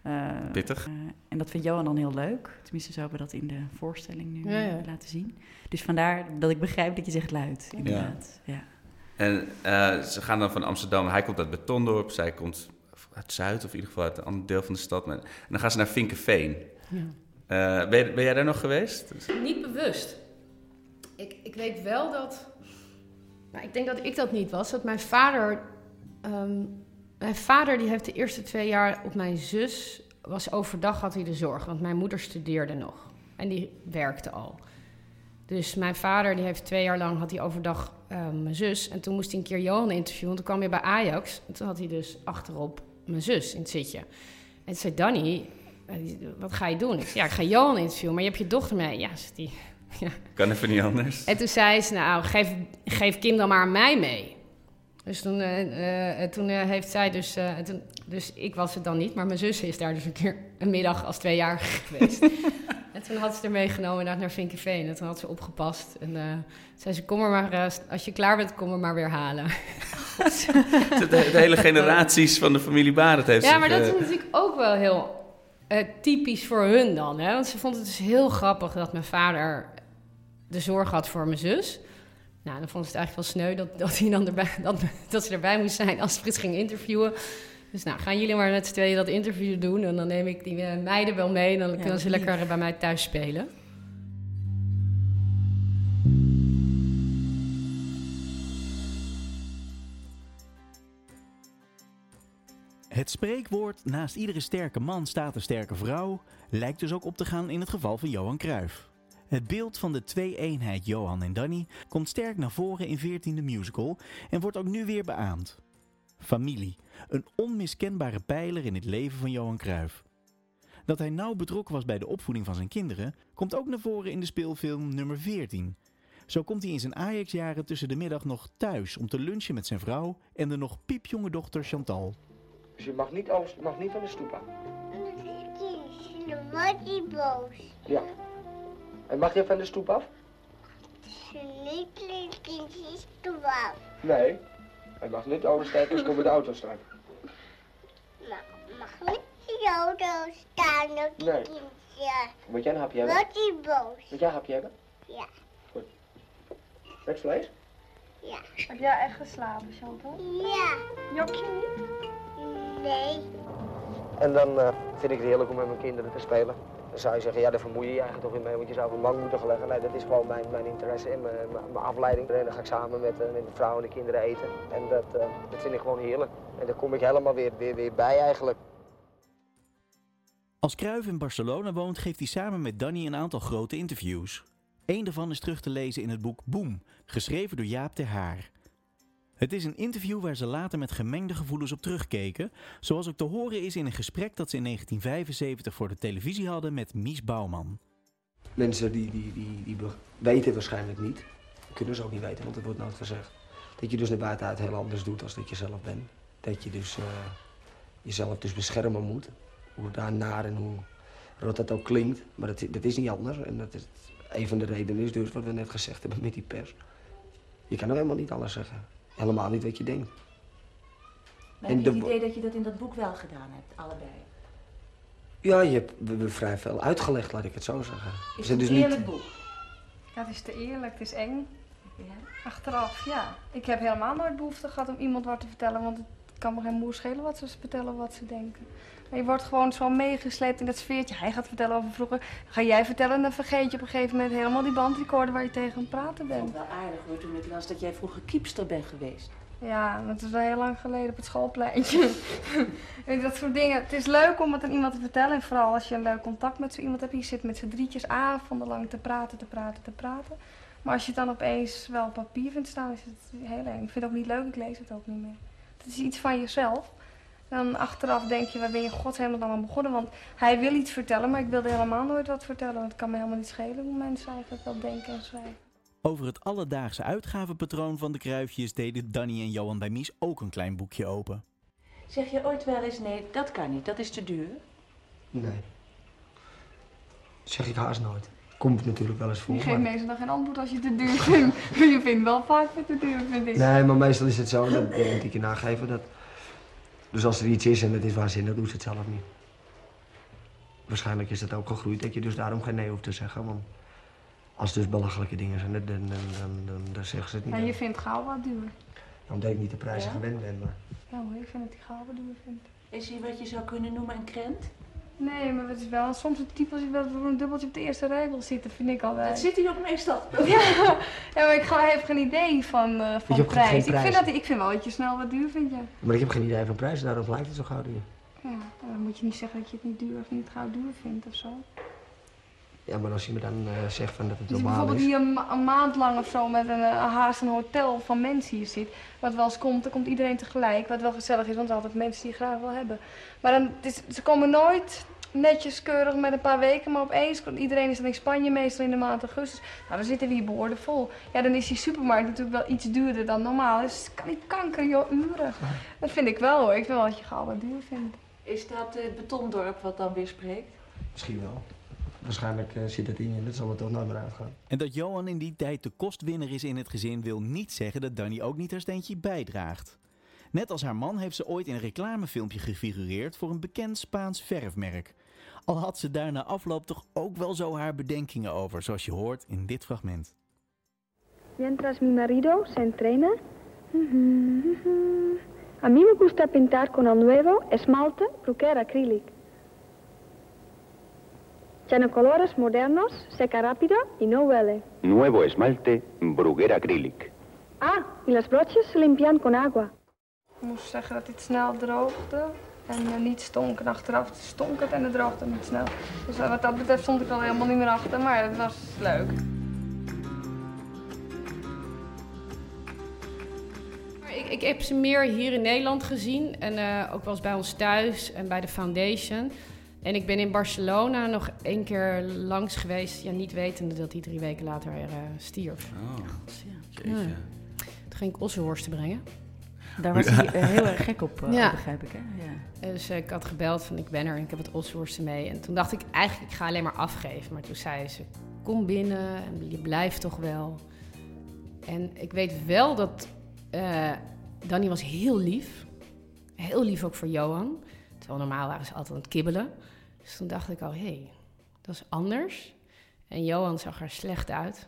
D: eh,
A: Pittig.
D: en dat vindt Johan dan heel leuk. Tenminste, zo hebben we dat in de voorstelling nu
C: Ja, ja.
D: laten zien. Dus vandaar dat ik begrijp dat je zegt luid, inderdaad. Ja.
A: En eh, ze gaan dan van Amsterdam, hij komt uit Betondorp, zij komt uit Zuid, of in ieder geval uit een ander deel van de stad. En dan gaan ze naar Vinkenveen.
C: Ja.
A: Eh, ben, jij daar nog geweest?
C: Niet bewust. Ik, ik weet wel dat. Maar ik denk dat ik dat niet was. Dat mijn vader. ehm, mijn vader die heeft de eerste twee jaar op mijn zus. Was overdag had hij de zorg. Want mijn moeder studeerde nog. En die werkte al. Dus mijn vader die heeft twee jaar lang had hij overdag ehm, mijn zus. En toen moest hij een keer Johan interviewen. Want toen kwam hij bij Ajax. En toen had hij dus achterop mijn zus in het zitje. En toen zei Danny, die- wat ga je doen? Ik zei, ja, ik ga Johan interviewen. Maar je hebt je dochter mee. Ja, zegt hij.
A: Kan even niet anders.
C: En toen zei ze, nou, geef, geef Kim dan maar aan mij mee. Dus toen, eh, eh, toen eh, heeft zij dus... toen, dus ik was het dan niet, maar mijn zus is daar dus een keer een middag als tweejarige geweest. en toen had ze er meegenomen inderdaad naar Vinkenveen. En toen had ze opgepast. En eh, zei ze, kom er maar, eh, als je klaar bent, kom er maar weer halen.
A: De, de hele generaties van de familie Barend heeft
C: Ja,
A: zich,
C: maar dat
A: eh,
C: is natuurlijk ook wel heel eh, typisch voor hun dan. Hè? Want ze vond het dus heel grappig dat mijn vader de zorg had voor mijn zus. Nou, dan vond ze het eigenlijk wel sneu dat, dat, hij dan erbij, dat, dat ze erbij moest zijn als Frits ging interviewen. Dus nou, gaan jullie maar met z'n tweeën dat interview doen. En dan neem ik die eh, meiden wel mee. En dan kunnen ze
D: lief.
C: lekker bij mij thuis spelen.
E: Het spreekwoord naast iedere sterke man staat een sterke vrouw lijkt dus ook op te gaan in het geval van Johan Cruijff. Het beeld van de twee-eenheid Johan en Danny komt sterk naar voren in 14e musical en wordt ook nu weer beaamd. Familie, een onmiskenbare pijler in het leven van Johan Cruijff. Dat hij nauw betrokken was bij de opvoeding van zijn kinderen komt ook naar voren in de speelfilm nummer 14. Zo komt hij in zijn Ajax-jaren tussen de middag nog thuis om te lunchen met zijn vrouw en de nog piepjonge dochter Chantal.
F: Dus je mag niet, over, mag niet van de stoep af.
G: Dan wordt hij boos.
F: Ja. En mag je van de stoep af?
G: Ze niet kindjes te af.
F: Nee. Hij mag niet oversteken, dus komen de auto staan.
G: Maar mag niet de auto staan die
F: Nee.
G: kindje.
F: Moet jij een hapje hebben?
G: Wordt hij boos?
F: Moet jij een hapje hebben?
G: Ja.
F: Met vlees?
G: Ja.
H: Heb jij echt geslapen, Chantal?
G: Ja.
H: Jok je niet?
G: Nee.
F: En dan eh, vind ik het heerlijk om met mijn kinderen te spelen. Dan zou je zeggen, ja, daar vermoei je je eigenlijk toch in mee, want je zou op een moeten gaan leggen. Nee, dat is gewoon mijn, mijn interesse en mijn, afleiding. En dan ga ik samen met, eh, met de vrouw en de kinderen eten. En dat, eh, dat vind ik gewoon heerlijk. En daar kom ik helemaal weer, weer, bij eigenlijk.
E: Als Cruijff in Barcelona woont, geeft hij samen met Danny een aantal grote interviews. Eén daarvan is terug te lezen in het boek Boom, geschreven door Jaap ter Haar. Het is een interview waar ze later met gemengde gevoelens op terugkeken, zoals ook te horen is in een gesprek dat ze in 1975 voor de televisie hadden met Mies Bouwman.
F: Mensen die, die, die, die weten waarschijnlijk niet, kunnen ze ook niet weten, want het wordt nooit gezegd. Dat je dus naar buitenuit heel anders doet als dat je zelf bent. Dat je dus eh, jezelf dus beschermen moet. Hoe daar naar en hoe rot dat ook klinkt. Maar dat, dat is niet anders. En dat is, een van de redenen is dus wat we net gezegd hebben met die pers. Je kan nou helemaal niet alles zeggen. Helemaal niet wat je denkt.
I: Maar
F: En
I: heb je
F: de-
I: het idee dat je dat in dat boek wel gedaan hebt, allebei?
F: Ja, je hebt we vrij veel uitgelegd, laat ik het zo zeggen.
I: Is
F: We
I: het
F: zijn
I: een
F: dus niet-
I: eerlijk boek?
H: Ja, het is te eerlijk, het is eng.
I: Ja?
H: Achteraf, ja. Ik heb helemaal nooit behoefte gehad om iemand wat te vertellen, want het kan me geen moer schelen wat ze vertellen, wat ze denken. Je wordt gewoon zo meegesleept in dat sfeertje. Hij gaat vertellen over vroeger, dan ga jij vertellen en dan vergeet je op een gegeven moment helemaal die bandrecorder waar je tegen aan praten
I: Ik vond
H: bent.
I: het wel aardig hoor, toen ik las dat jij vroeger kiepster bent geweest.
H: Ja, dat is wel heel lang geleden op het schoolpleintje. Dat soort dingen. Het is leuk om het aan iemand te vertellen. En vooral als je een leuk contact met zo iemand hebt. Je zit met z'n drietjes avondenlang te praten, te praten, te praten. Maar als je het dan opeens wel op papier vindt staan, is het heel eng. Ik vind het ook niet leuk, ik lees het ook niet meer. Het is iets van jezelf. Dan achteraf denk je, waar ben je godshelemaal dan aan begonnen? Want hij wil iets vertellen, maar ik wilde helemaal nooit wat vertellen. Want het kan me helemaal niet schelen hoe mensen eigenlijk wel denken en schrijven.
E: Over het alledaagse uitgavenpatroon van de Kruifjes deden Danny en Johan bij Mies ook een klein boekje open.
I: Zeg je ooit wel eens, nee, dat kan niet, dat is te duur?
F: Nee. Zeg ik haast nooit. Komt natuurlijk wel eens voor.
H: Je geeft
F: maar-
H: meestal dan geen antwoord als je te duur vindt. je vindt wel vaak het te duur, vind ik.
F: Nee, maar meestal is het zo, dat moet ik je nageven. Dat... Dus als er iets is en het is waanzinnig, doe ze het zelf niet. Waarschijnlijk is het ook gegroeid dat je dus daarom geen nee hoeft te zeggen. Want als het dus belachelijke dingen zijn, dan, dan, dan, dan, dan, dan zeggen ze het niet.
H: Maar je vindt gauw wat duur.
F: Omdat ik niet de prijzen
I: Ja?
F: gewend ben. Maar...
H: Ja hoor, ik vind dat hij gauw wat duur vindt.
I: Is hij wat je zou kunnen noemen een krent?
H: Nee, maar het is wel soms een type als je wel voor een dubbeltje op de eerste regel zit, dat vind ik al wel.
I: Dat zit hij ook meestal.
H: Ja, ja maar ik ga- heb geen idee van, eh, van prijs. Ik
F: prijs.
H: vind, dat, ik vind wel dat je snel wat duur vindt, ja.
F: maar ik heb geen idee van prijzen, daarom lijkt het zo gauw duur.
H: Ja, dan moet je niet zeggen dat je het niet duur of niet gauw duur vindt of zo.
F: Ja, maar als je me dan eh, zegt van dat het normaal
H: bijvoorbeeld
F: is.
H: hier een, ma- een maand lang of zo met een, eh, haast een hotel van mensen hier zit, wat wel eens komt, dan komt iedereen tegelijk, wat wel gezellig is, want er zijn altijd mensen die je graag wil hebben. Maar dan, is, ze komen nooit netjes keurig met een paar weken, maar opeens komt iedereen is dan in Spanje meestal in de maand augustus. Nou, dan zitten we hier behoorlijk vol. Ja, dan is die supermarkt natuurlijk wel iets duurder dan normaal. Dus het kan niet kanker, joh, uren. Dat vind ik wel hoor. Ik vind wel dat je gauw wat duur vindt.
I: Is dat het betondorp wat dan weer spreekt?
F: Misschien wel. Waarschijnlijk eh, zit het in je en dat zal er toch nooit meer uitgaan.
E: En dat Johan in die tijd de kostwinner is in het gezin wil niet zeggen dat Danny ook niet haar steentje bijdraagt. Net als haar man heeft ze ooit in een reclamefilmpje gefigureerd voor een bekend Spaans verfmerk. Al had ze daar na afloop toch ook wel zo haar bedenkingen over, zoals je hoort in dit fragment.
J: Mientras mi marido se entrena, a mí me gusta pintar con el nuevo esmalte Bruguera acrílic. Tiene colores modernos, seca rápido y no huele.
K: Nuevo esmalte Bruguera Acrylic.
J: Ah, y las broches se limpian con agua.
H: Ik moest zeggen dat dit snel droogde en eh, niet stonk. En achteraf stonk het en het droogde niet snel. Dus eh, wat dat betreft stond ik al helemaal niet meer achter, maar het was leuk.
C: Maar Ik, ik heb ze meer hier in Nederland gezien en eh, ook wel eens bij ons thuis en bij de Foundation. En ik ben in Barcelona nog één keer langs geweest, ja, niet wetende dat hij drie weken later eh, stierf.
A: Oh,
C: Ja. Toen ging ik ossenworsten brengen.
D: Daar was hij eh, heel erg gek op, eh,
C: Ja.
D: begrijp ik. Hè? Ja.
C: Dus ik had gebeld van ik ben er en ik heb het ossenworsten mee. En toen dacht ik eigenlijk ik ga alleen maar afgeven. Maar toen zei ze kom binnen en je blijft toch wel. En ik weet wel dat eh Danny was heel lief. Heel lief ook voor Johan. Terwijl normaal waren ze altijd aan het kibbelen. Dus toen dacht ik al, hé, hey, dat is anders. En Johan zag er slecht uit.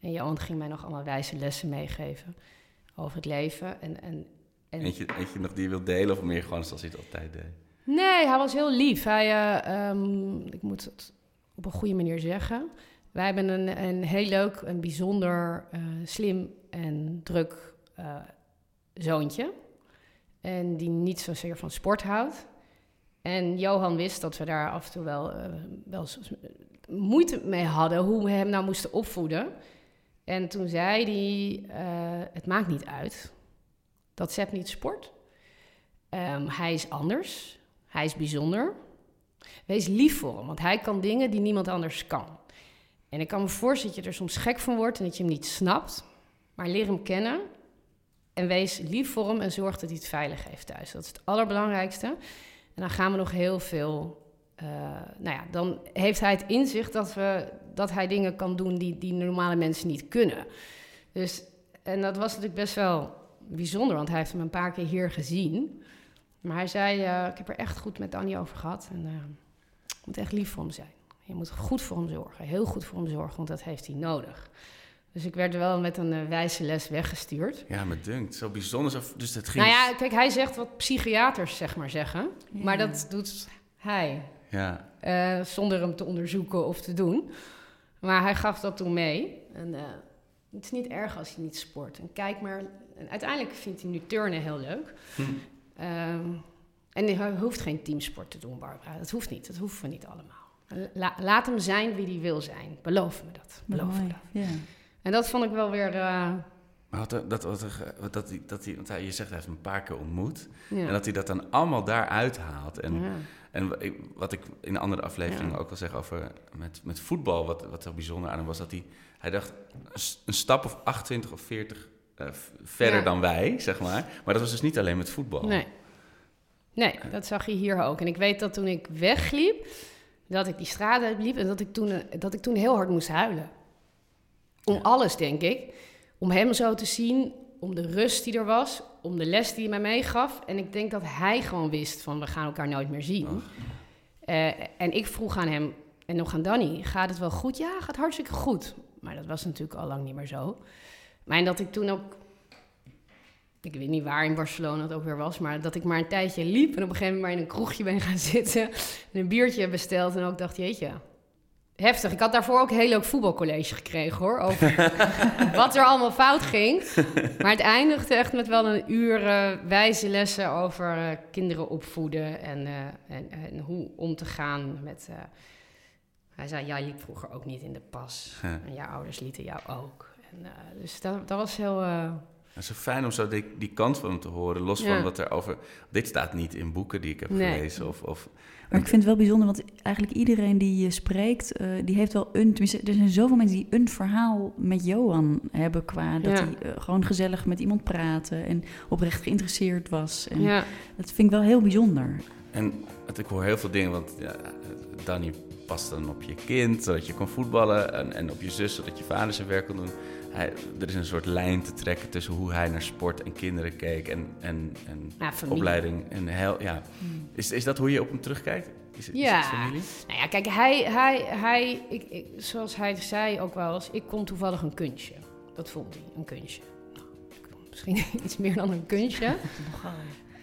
C: En Johan ging mij nog allemaal wijze lessen meegeven over het leven. En, en, en
A: Eentje, eentje nog die je wilt delen of meer gewoon zoals hij het altijd deed?
C: Nee, hij was heel lief. Hij, eh, ehm, ik moet het op een goede manier zeggen. Wij hebben een, een heel leuk, een bijzonder eh, slim en druk eh, zoontje. En die niet zozeer van sport houdt. En Johan wist dat we daar af en toe wel, eh, wel moeite mee hadden hoe we hem nou moesten opvoeden. En toen zei hij, eh, het maakt niet uit dat Sepp niet sport. Ehm, hij is anders, hij is bijzonder. Wees lief voor hem, want hij kan dingen die niemand anders kan. En ik kan me voorstellen dat je er soms gek van wordt en dat je hem niet snapt. Maar leer hem kennen en wees lief voor hem en zorg dat hij het veilig heeft thuis. Dat is het allerbelangrijkste. En dan gaan we nog heel veel. eh, nou ja, dan heeft hij het inzicht dat, we, dat hij dingen kan doen die, die normale mensen niet kunnen. Dus, en dat was natuurlijk best wel bijzonder, want hij heeft hem een paar keer hier gezien. Maar hij zei: eh, Ik heb er echt goed met Danny over gehad. En eh, je moet echt lief voor hem zijn. Je moet goed voor hem zorgen. Heel goed voor hem zorgen, want dat heeft hij nodig. Dus ik werd wel met een eh, wijze les weggestuurd.
A: Ja, me dunkt. Zo bijzonder. Zo, dus dat ging...
C: Nou ja, kijk, hij zegt wat psychiaters zeg maar zeggen.
D: Ja.
C: Maar dat doet hij.
A: Ja.
C: eh, zonder hem te onderzoeken of te doen. Maar hij gaf dat toen mee. En, eh, het is niet erg als je niet sport. En kijk maar... En uiteindelijk vindt hij nu turnen heel leuk.
A: Hm.
C: Ehm, en hij hoeft geen teamsport te doen, Barbara. Dat hoeft niet. Dat hoeven we niet allemaal. La- laat hem zijn wie hij wil zijn. Beloof me dat. Beloof me dat.
D: Ja.
C: En dat vond ik wel weer... eh,
A: Maar er- dat, wat er, wat dat, dat hij, want hij, je zegt hij heeft hem een paar keer ontmoet.
C: Ja.
A: En dat hij dat dan allemaal daar uithaalt. En,
C: Ja.
A: en wat ik in andere afleveringen ook al zeg over met, met voetbal, wat, wat er bijzonder aan hem was, dat hij, hij dacht een stap of 28 of 40 eh, verder dan wij, zeg maar. Maar dat was dus niet alleen met voetbal.
C: Nee. Nee, dat zag je hier ook. En ik weet dat toen ik wegliep, dat ik die straat uitliep en dat ik toen, eh, dat ik toen heel hard moest huilen. Om alles, denk ik. Om hem zo te zien, om de rust die er was, om de les die hij mij meegaf. En ik denk dat hij gewoon wist van, we gaan elkaar nooit meer zien. Eh, en ik vroeg aan hem, en nog aan Danny, gaat het wel goed? Ja, gaat hartstikke goed. Maar dat was natuurlijk al lang niet meer zo. Maar en dat ik toen ook ik weet niet waar in Barcelona het ook weer was, maar dat ik maar een tijdje liep en op een gegeven moment maar in een kroegje ben gaan zitten en een biertje besteld en ook dacht, jeetje, heftig. Ik had daarvoor ook een heel leuk voetbalcollege gekregen hoor, over wat er allemaal fout ging. Maar het eindigde echt met wel een uur eh, wijze lessen over eh, kinderen opvoeden en, eh, en, en hoe om te gaan met... hij zei, jij liep vroeger ook niet in de pas.
A: Ja.
C: En jouw ouders lieten jou ook. En, dus dat, dat was heel...
A: Het is zo fijn om zo die, die kant van hem te horen, los van wat er over... Dit staat niet in boeken die ik heb
C: Nee.
A: gelezen. Of, of,
D: Maar ik vind het wel bijzonder, want eigenlijk iedereen die je spreekt, eh, die heeft wel een... Tenminste, er zijn zoveel mensen die een verhaal met Johan hebben qua dat
C: Ja.
D: hij eh, gewoon gezellig met iemand praatte en oprecht geïnteresseerd was. En
C: Ja.
D: Dat vind ik wel heel bijzonder.
A: En het- ik hoor heel veel dingen, want ja, Danny past dan op je kind, zodat je kon voetballen. En, en op je zus, zodat je vader zijn werk kon doen. Hij, er is een soort lijn te trekken tussen hoe hij naar sport en kinderen keek. En, en, en
C: Ja,
A: opleiding. En heel, ja.
C: Hmm.
A: is, is dat hoe je op hem terugkijkt? Is, het- is
C: Ja,
A: het familie?
C: nou ja, kijk, hij, hij, hij ik, ik, zoals hij zei ook wel eens, ik kon toevallig een kunstje. Dat vond hij, een kunstje. Nou, misschien iets meer dan een kunstje.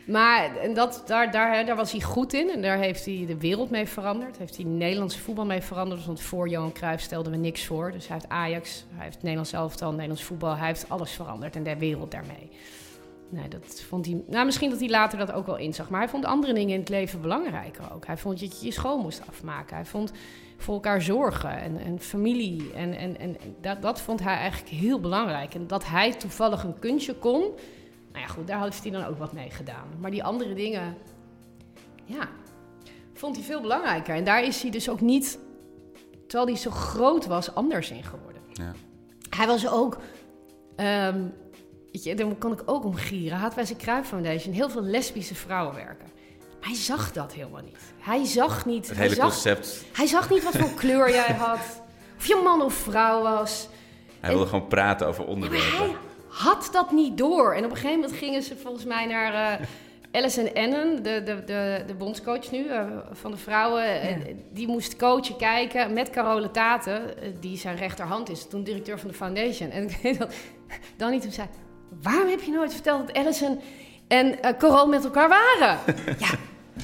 C: Maar en dat, daar, daar, daar was hij goed in en daar heeft hij de wereld mee veranderd. Heeft hij Nederlandse voetbal mee veranderd. Want voor Johan Cruijff stelden we niks voor. Dus hij heeft Ajax, hij heeft Nederlands elftal, Nederlands voetbal. Hij heeft alles veranderd en de wereld daarmee. Nee, dat vond hij. Nou, misschien dat hij later dat ook wel inzag. Maar hij vond andere dingen in het leven belangrijker ook. Hij vond dat je je school moest afmaken. Hij vond voor elkaar zorgen en, en familie. En, en, en dat, dat vond hij eigenlijk heel belangrijk. En dat hij toevallig een kunstje kon. Nou ja, goed, daar heeft hij dan ook wat mee gedaan. Maar die andere dingen, ja, vond hij veel belangrijker. En daar is hij dus ook niet, terwijl hij zo groot was, anders in geworden.
A: Ja.
C: Hij was ook, ehm, weet je, daar kan ik ook om gieren. Had bij zijn Cruijff Foundation heel veel lesbische vrouwen werken. Maar hij zag dat helemaal niet. Hij zag niet...
A: Het
C: hij
A: hele
C: zag,
A: concept.
C: Hij zag niet wat voor kleur jij had. Of je man of vrouw was.
A: Hij wilde gewoon praten over onderwerpen.
C: Had dat niet door. En op een gegeven moment gingen ze volgens mij naar... eh Alison Ennen, de, de, de, de bondscoach nu eh, van de vrouwen, die moest coachen, kijken met Carole Taten, eh, die zijn rechterhand is, toen directeur van de foundation. En ik weet dat Danny toen zei, waarom heb je nooit verteld dat Alison en eh Carole met elkaar waren? ja,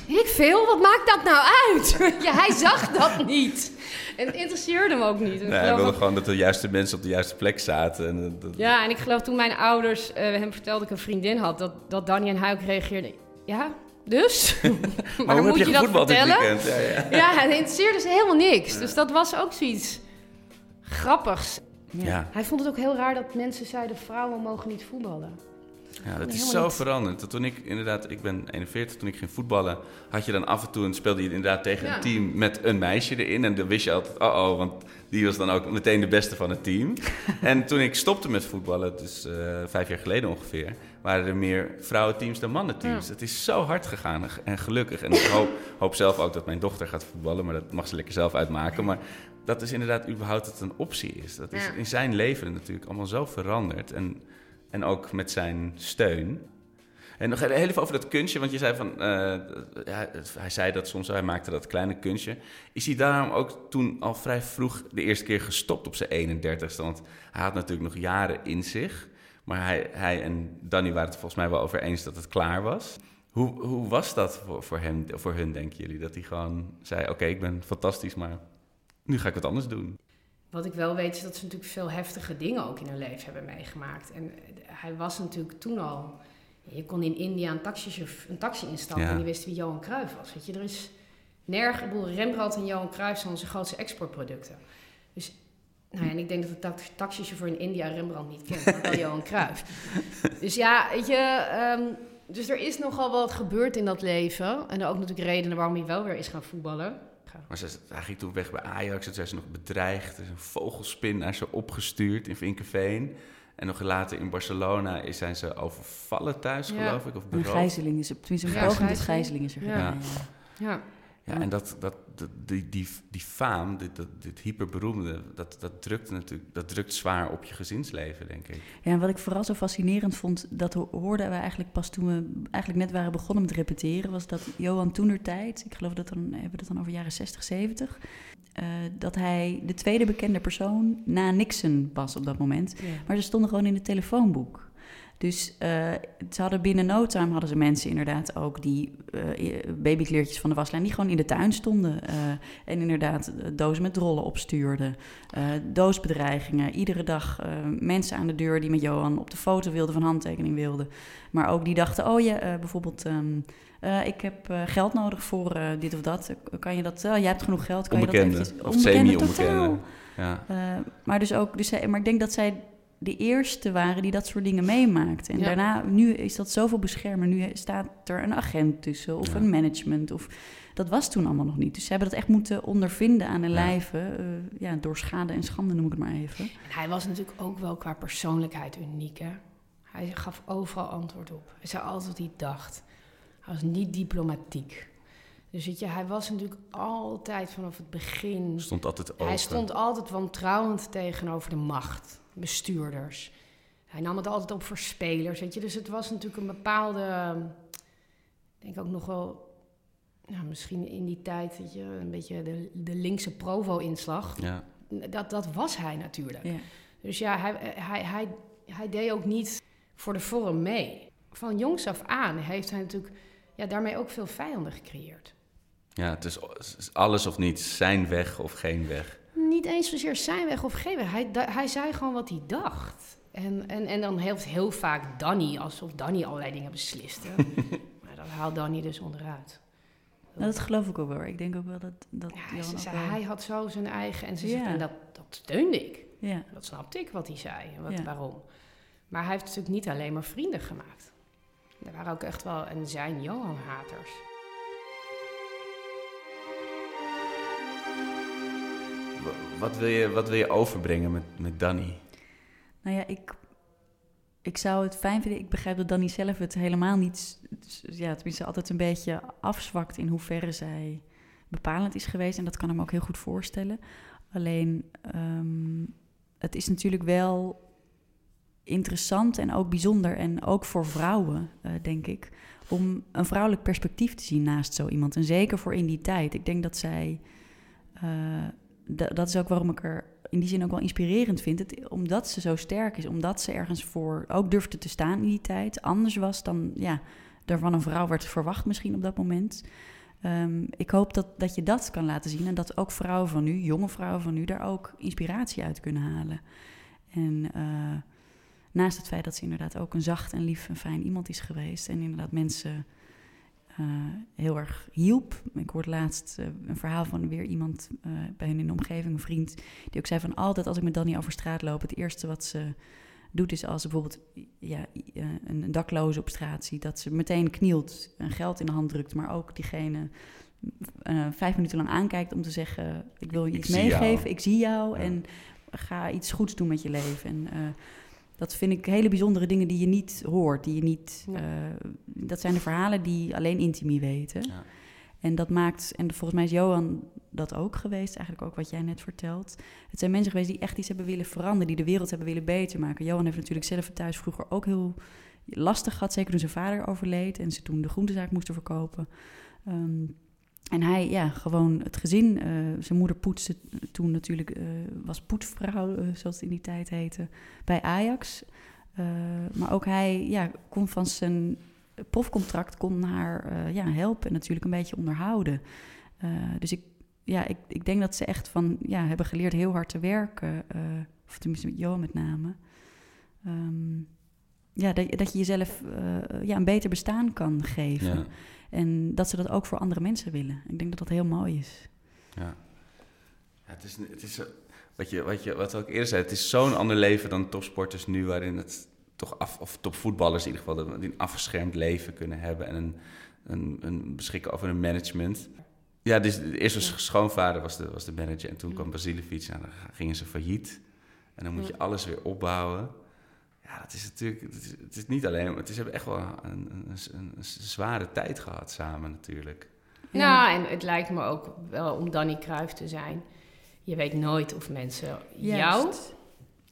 C: ik veel, wat maakt dat nou uit? ja, hij zag dat niet. En het interesseerde hem ook niet. En
A: Nee, hij wilde
C: dat-
A: gewoon dat de juiste mensen op de juiste plek zaten. En, dat- dat-
C: ja, en ik geloof toen mijn ouders eh, hem vertelden dat ik een vriendin had, dat, dat Danny en hij ook reageerden. Ja, Dus, maar,
A: heb
C: moet
A: je
C: je, dat vertellen.
A: Ja, ja.
C: ja, hij interesseerde ze helemaal niks. Dus dat was ook zoiets grappigs.
A: Ja.
C: Hij vond het ook heel raar dat mensen zeiden... vrouwen mogen niet voetballen.
A: Ja, dat is zo
C: niet.
A: veranderd. Dat Toen ik inderdaad, ik ben 41, toen ik ging voetballen, had je dan af en toe, en speelde je inderdaad tegen
C: Ja.
A: een team met een meisje erin. En dan wist je altijd, oh oh, want die was dan ook meteen de beste van het team. en toen ik stopte met voetballen, dus eh, vijf jaar geleden ongeveer, waren er meer vrouwenteams dan mannenteams.
C: Ja.
A: Het is zo hard gegaan en- en gelukkig. En ik hoop, hoop zelf ook dat mijn dochter gaat voetballen, maar dat mag ze lekker zelf uitmaken. Maar dat is inderdaad überhaupt dat het een optie is. Dat is
C: Ja.
A: in zijn leven natuurlijk allemaal zo veranderd. En, en ook met zijn steun. En nog even over dat kunstje, want je zei van, eh, ja, het- hij zei dat soms, hij maakte dat kleine kunstje. Is hij daarom ook toen al vrij vroeg de eerste keer gestopt op zijn 31ste? Want hij had natuurlijk nog jaren in zich, maar hij, hij en Danny waren het volgens mij wel over eens dat het klaar was. Hoe, hoe was dat voor, voor hem, voor hun, denken jullie? Dat hij gewoon zei, oké, ik ben fantastisch, maar nu ga ik wat anders doen.
C: Wat ik wel weet is dat ze natuurlijk veel heftige dingen ook in hun leven hebben meegemaakt. En eh, hij was natuurlijk toen al... Je kon in India een taxi, een taxi instappen
A: Ja.
C: en die wist wie Johan Cruijff was. Weet je, er is nergens... Ik bedoel, Rembrandt en Johan Cruijff zijn onze grootste exportproducten. Dus, nou ja, en ik denk dat de tax- taxichauffeur in India Rembrandt niet kent, maar wel Johan Cruijff. Dus ja, weet je... ehm, dus er is nogal wat gebeurd in dat leven. En ook natuurlijk redenen waarom hij wel weer is gaan voetballen.
A: Maar ze, hij ging toen weg bij Ajax. Toen zijn ze nog bedreigd. Er is een vogelspin naar ze opgestuurd in Vinkenveen. En nog later in Barcelona is, zijn ze overvallen thuis,
C: Ja.
A: geloof ik. Of
D: Een gijzeling is, tenminste een
C: Ja,
D: poging tot
C: gijzeling.
D: gijzeling is er
C: Ja.
D: gedaan. Ja.
C: Ja.
A: Ja, en dat, dat, dat, die, die, die faam, dit, dat, dit hyperberoemde, dat, dat drukt natuurlijk dat drukt zwaar op je gezinsleven, denk ik.
D: Ja, en wat ik vooral zo fascinerend vond, dat ho- hoorden we eigenlijk pas toen we eigenlijk net waren begonnen met repeteren, was dat Johan toenertijd, ik geloof dat dan, hebben we het dan over jaren 60, 70, eh, dat hij de tweede bekende persoon na Nixon was op dat moment.
C: Ja.
D: Maar ze stonden gewoon in het telefoonboek. Dus eh, ze hadden binnen no time hadden ze mensen inderdaad ook die eh, babykleertjes van de waslijn die gewoon in de tuin stonden. eh, en inderdaad dozen met drollen opstuurden. doosbedreigingen. Iedere dag mensen aan de deur die met Johan op de foto wilden, van handtekening wilden. Maar ook die dachten, oh ja, bijvoorbeeld... ehm, eh, ik heb geld nodig voor dit of dat. Kan je dat? Jij hebt genoeg geld. Kan
A: Onbekende,
D: je dat eventjes?
A: of
D: Onbekende,
A: semi-onbekende.
D: totaal.
A: Ja.
D: Maar dus ook, dus, zij- maar ik denk dat zij de eerste waren die dat soort dingen meemaakten. En
C: Ja.
D: daarna, nu is dat zoveel beschermer. Nu staat er een agent tussen of
A: Ja.
D: een management. Of, dat was toen allemaal nog niet. Dus ze hebben dat echt moeten ondervinden aan de
A: Ja.
D: lijve. eh, ja, door schade en schande noem ik het maar even.
C: En hij was natuurlijk ook wel qua persoonlijkheid uniek, hè? Hij gaf overal antwoord op. Hij zei altijd wat hij dacht. Hij was niet diplomatiek. Dus weet je, hij was natuurlijk altijd vanaf het begin...
A: Stond altijd open.
C: Hij stond altijd wantrouwend tegenover de macht, bestuurders. Hij nam het altijd op voor spelers, weet je. Dus het was natuurlijk een bepaalde... Ik denk ook nog wel... Ja, misschien in die tijd, weet je, een beetje de, de linkse provo-inslag.
A: Ja.
C: Dat, dat was hij natuurlijk.
D: Ja.
C: Dus ja, hij, hij, hij, hij deed ook niet voor de vorm mee. Van jongs af aan heeft hij natuurlijk ja, daarmee ook veel vijanden gecreëerd.
A: Ja, het is het is alles of niets. Zijn weg of geen weg.
C: Niet eens zozeer zijn weg of geen weg. Hij, hij zei gewoon wat hij dacht. En, en, en dan heeft heel vaak Danny, alsof Danny allerlei dingen besliste. maar dat haalt Danny dus onderuit.
D: Nou, dat geloof ik ook wel. Ik denk ook wel dat, dat
C: Ja,
D: Johan
C: ze
D: ook
C: zei,
D: wel-
C: hij had zo zijn eigen... En, ze zegt, en dat, dat steunde ik.
D: Ja.
C: Dat snapte ik wat hij zei en wat, waarom. Maar hij heeft natuurlijk niet alleen maar vrienden gemaakt. Er waren ook echt wel, en zijn Johan-haters.
A: Wat wil je, wat wil je overbrengen met, met Danny?
D: Nou ja, ik, ik zou het fijn vinden. Ik begrijp dat Danny zelf het helemaal niet, ja, tenminste altijd een beetje afzwakt in hoeverre zij bepalend is geweest. En dat kan ik me ook heel goed voorstellen. Alleen, ehm, het is natuurlijk wel interessant en ook bijzonder. En ook voor vrouwen, eh, denk ik, om een vrouwelijk perspectief te zien naast zo iemand. En zeker voor in die tijd. Ik denk dat zij. eh, dat is ook waarom ik er in die zin ook wel inspirerend vind. Het, omdat ze zo sterk is, omdat ze ergens voor ook durfde te staan in die tijd. Anders was dan ja, er van een vrouw werd verwacht misschien op dat moment. Ehm, ik hoop dat, dat je dat kan laten zien en dat ook vrouwen van nu, jonge vrouwen van nu, daar ook inspiratie uit kunnen halen. En eh, naast het feit dat ze inderdaad ook een zacht en lief en fijn iemand is geweest en inderdaad mensen eh, heel erg hielp. Ik hoorde laatst eh, een verhaal van weer iemand eh, bij hen in de omgeving, een vriend, die ook zei van altijd als ik met Danny over straat loop, het eerste wat ze doet is als ze bijvoorbeeld ja, een dakloze op straat ziet, dat ze meteen knielt en geld in de hand drukt, maar ook diegene vijf minuten lang aankijkt om te zeggen, ik wil je
A: Ik
D: iets
A: jou.
D: meegeven, ik zie jou en ga iets goeds doen met je leven. En dat vind ik hele bijzondere dingen die je niet hoort, die je niet.
C: Ja.
D: eh, dat zijn de verhalen die alleen intimi weten.
A: Ja.
D: En dat maakt, en volgens mij is Johan dat ook geweest, eigenlijk ook wat jij net vertelt. Het zijn mensen geweest die echt iets hebben willen veranderen, die de wereld hebben willen beter maken. Johan heeft natuurlijk zelf het thuis vroeger ook heel lastig gehad, zeker toen zijn vader overleed en ze toen de groentezaak moesten verkopen. Ehm, en hij, ja, gewoon het gezin. eh, zijn moeder poetste toen natuurlijk, eh, was poetsvrouw, eh, zoals het in die tijd heette, bij Ajax. Maar ook hij, ja, kon van zijn profcontract kon haar ja, helpen en natuurlijk een beetje onderhouden. Dus ik, ja, ik, ik denk dat ze echt van, ja, hebben geleerd heel hard te werken. of tenminste met Jo met name. Ehm, ja, dat, dat je jezelf eh, ja, een beter bestaan kan geven.
A: Ja.
D: En dat ze dat ook voor andere mensen willen. Ik denk dat dat heel mooi is.
A: Ja. Ja, het is, het is, wat, je, wat, je, wat ook eerder zei, het is zo'n ander leven dan topsporters nu, waarin het toch af, of topvoetballers in ieder geval, die een afgeschermd leven kunnen hebben en een, een, een beschikken over een management. Ja, dus de eerste schoonvader was de, was de manager en toen kwam Basilevic en dan gingen ze failliet. En dan moet je alles weer opbouwen. Ja, dat is natuurlijk, het is, het is niet alleen, het is hebben echt wel een, een, een, een zware tijd gehad samen natuurlijk.
C: Nou, en het lijkt me ook wel om Danny Cruijff te zijn. Je weet nooit of mensen jou...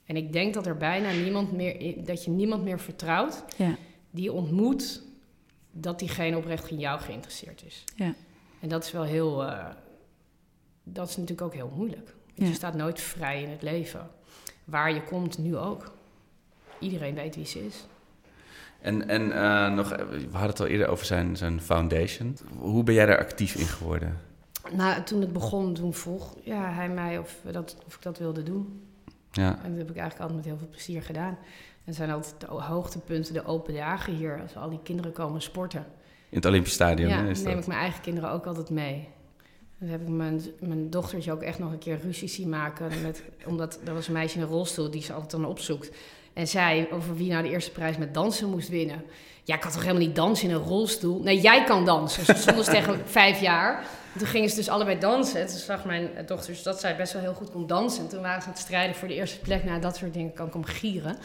C: En ik denk dat er bijna niemand meer... dat je niemand meer vertrouwt
D: Ja.
C: die ontmoet... dat diegene oprecht in jou geïnteresseerd is.
D: Ja.
C: En dat is wel heel... eh, dat is natuurlijk ook heel moeilijk.
D: Ja.
C: Je staat nooit vrij in het leven. Waar je komt, nu ook. Iedereen weet wie ze is.
A: En, en eh, nog, we hadden het al eerder over zijn, zijn foundation. Hoe ben jij daar actief in geworden?
C: Nou, toen het begon, toen vroeg ja, hij mij of, dat, of ik dat wilde doen.
A: Ja.
C: En dat heb ik eigenlijk altijd met heel veel plezier gedaan. En zijn altijd de hoogtepunten, de open dagen hier, als al die kinderen komen sporten.
A: In het Olympisch Stadion,
C: ja,
A: hè,
C: dan
A: is
C: neem
A: dat?
C: ik mijn eigen kinderen ook altijd mee. Dan heb ik mijn, mijn dochtertje ook echt nog een keer ruzie zien maken. Met, omdat er was een meisje in een rolstoel die ze altijd dan opzoekt. En zij over wie nou de eerste prijs met dansen moest winnen. Ja, ik kan toch helemaal niet dansen in een rolstoel? Nee, jij kan dansen. Ze stonden tegen vijf jaar. En toen gingen ze dus allebei dansen. En toen zag mijn dochter dus dat zij best wel heel goed kon dansen. En toen waren ze aan het strijden voor de eerste plek. Nou, dat soort dingen kan ik om gieren.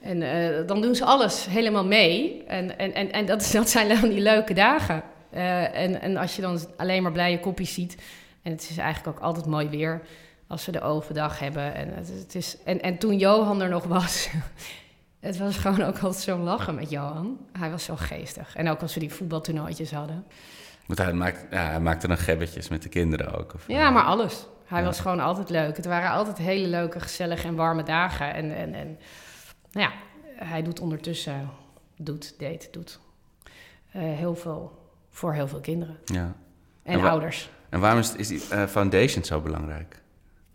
C: En eh, dan doen ze alles helemaal mee. En, en, en, en dat, is- dat zijn dan die leuke dagen. Eh, en, en als je dan alleen maar blije kopjes ziet. En het is eigenlijk ook altijd mooi weer als we de overdag hebben. En, het, het is, en, en toen Johan er nog was, het was gewoon ook altijd zo lachen met Johan. Hij was zo geestig. En ook als we die voetbaltoernooitjes hadden.
A: Want hij, maakt, ja, hij maakte dan gebbetjes met de kinderen ook. Of,
C: Ja, maar alles. Hij
A: Ja.
C: was gewoon altijd leuk. Het waren altijd hele leuke, gezellige en warme dagen. En, en, en nou ja, hij doet ondertussen, doet, deed, doet eh, heel veel voor heel veel kinderen.
A: Ja.
C: En ouders.
A: En waarom is, is die eh, foundation zo belangrijk?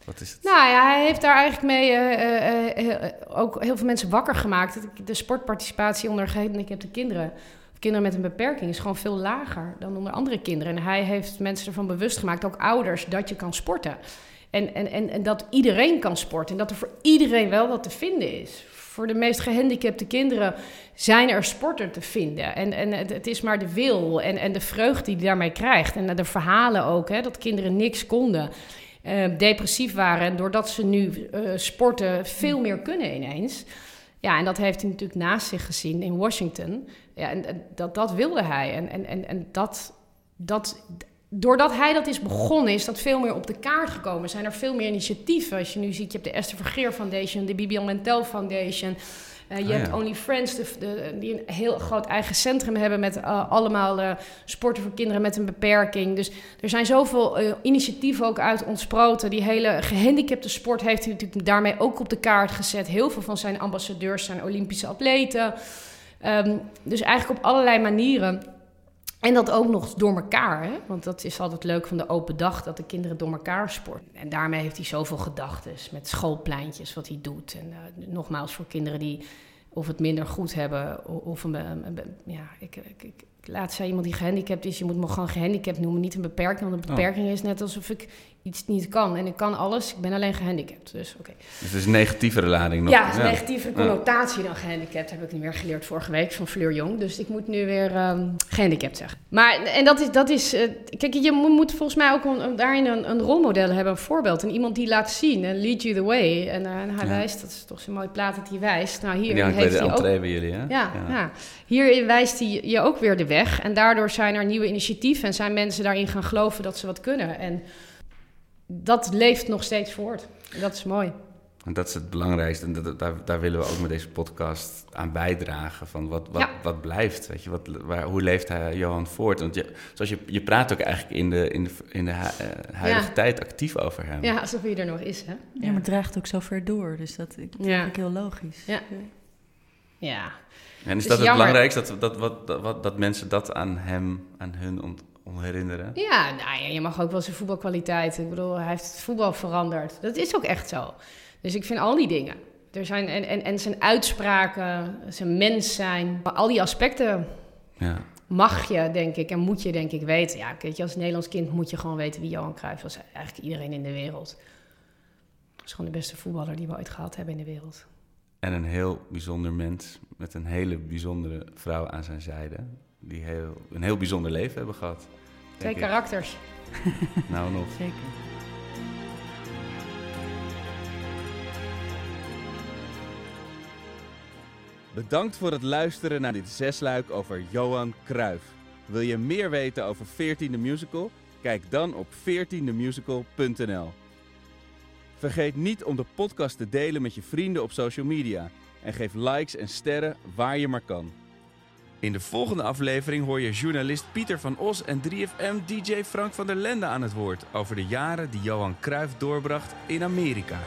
A: Wat is het?
C: Nou ja, hij heeft daar eigenlijk mee eh, eh, eh, ook heel veel mensen wakker gemaakt. De sportparticipatie onder gehandicapte kinderen, kinderen met een beperking, is gewoon veel lager dan onder andere kinderen. En hij heeft mensen ervan bewust gemaakt, ook ouders, dat je kan sporten. En, en, en, en dat iedereen kan sporten. En dat er voor iedereen wel wat te vinden is. Voor de meest gehandicapte kinderen zijn er sporten te vinden. En, en het, is maar de wil en, en de vreugde die hij daarmee krijgt. En de verhalen ook, hè, dat kinderen niks konden. Eh, depressief waren. En doordat ze nu eh, sporten veel meer kunnen ineens. Ja, en dat heeft hij natuurlijk naast zich gezien in Washington. Ja, en, en dat, dat wilde hij. En, en, en, en dat, dat, doordat hij dat is begonnen, is dat veel meer op de kaart gekomen. Zijn er veel meer initiatieven. Als je nu ziet, je hebt de Esther Vergeer Foundation, de Bibian Mentel Foundation. Eh, je
A: Ah,
C: hebt
A: ja.
C: Only Friends, de, de- die een heel groot eigen centrum hebben met eh, allemaal eh, sporten voor kinderen met een beperking. Dus er zijn zoveel initiatieven ook uit ontsproten. Die hele gehandicapte sport heeft hij natuurlijk daarmee ook op de kaart gezet. Heel veel van zijn ambassadeurs zijn Olympische atleten. Ehm, dus eigenlijk op allerlei manieren. En dat ook nog door elkaar. Hè? Want dat is altijd leuk van de open dag, dat de kinderen door elkaar sporten. En daarmee heeft hij zoveel gedachten. Met schoolpleintjes, wat hij doet. En eh, nogmaals, voor kinderen die of het minder goed hebben... of een, een- een- ja, ik, ik, ik, laatst zei iemand die gehandicapt is, je moet me gewoon gehandicapt noemen, niet een beperking. Want een
A: Oh.
C: beperking is net alsof ik iets niet kan. En ik kan alles, ik ben alleen gehandicapt. Dus oké.
A: Dus het is een negatievere lading nog.
C: Ja, een negatieve
A: Ja.
C: connotatie dan gehandicapt. Heb ik nu weer geleerd vorige week van Fleur Jong. Dus ik moet nu weer ehm, gehandicapt zeggen. Maar, en dat is, dat is eh, kijk, je mo- moet volgens mij ook een, daarin een, een rolmodel hebben, een voorbeeld. En iemand die laat zien, en lead you the way. En, eh, en hij
A: Ja.
C: wijst, dat is toch zo'n mooi plaat dat hij wijst. Nou, hier
A: bij
C: heeft
A: de
C: hij ook...
A: bij jullie, hè?
C: Ja,
A: Ja.
C: ja. hier wijst hij je ook weer de weg. En daardoor zijn er nieuwe initiatieven en zijn mensen daarin gaan geloven dat ze wat kunnen. En dat leeft nog steeds voort. En dat is mooi.
A: En dat is het belangrijkste. En dat, daar, daar willen we ook met deze podcast aan bijdragen. Van wat, wat,
C: Ja.
A: wat blijft? Weet je? Wat, waar, hoe leeft hij, Johan voort? Want je, zoals je, je praat ook eigenlijk in de, in de, in de eh, huidige
C: Ja.
A: tijd actief over hem.
C: Ja, alsof hij er nog is, hè?
D: Ja, maar het draagt ook zo ver door. Dus dat, ik, vind ik heel logisch.
C: Ja. Ja.
A: En is dat het belangrijkste? Dat, dat, wat, dat, wat, dat mensen dat aan hem, aan hun ont, on herinneren?
C: Ja, nou ja, je mag ook wel zijn voetbalkwaliteit. Ik bedoel, hij heeft het voetbal veranderd. Dat is ook echt zo. Dus ik vind al die dingen. Er zijn, en, en, en zijn uitspraken, zijn mens zijn. Al die aspecten
A: Ja.
C: mag je, denk ik, en moet je, denk ik, weten. Ja, weet je, als Nederlands kind moet je gewoon weten wie Johan Cruijff was. Eigenlijk iedereen in de wereld. Dat is gewoon de beste voetballer die we ooit gehad hebben in de wereld.
A: En een heel bijzonder mens met een hele bijzondere vrouw aan zijn zijde. Die heel, een heel bijzonder leven hebben gehad.
C: Twee
A: ik.
C: karakters.
A: Nou nog.
D: Zeker.
A: Bedankt voor het luisteren naar dit zesluik over Johan Cruijff. Wil je meer weten over 14e Musical? Kijk dan op 14themusical.nl. Vergeet niet om de podcast te delen met je vrienden op social media. En geef likes en sterren waar je maar kan. In de volgende aflevering hoor je journalist Pieter van Os en 3FM DJ Frank van der Lende aan het woord over de jaren die Johan Cruijff doorbracht in Amerika.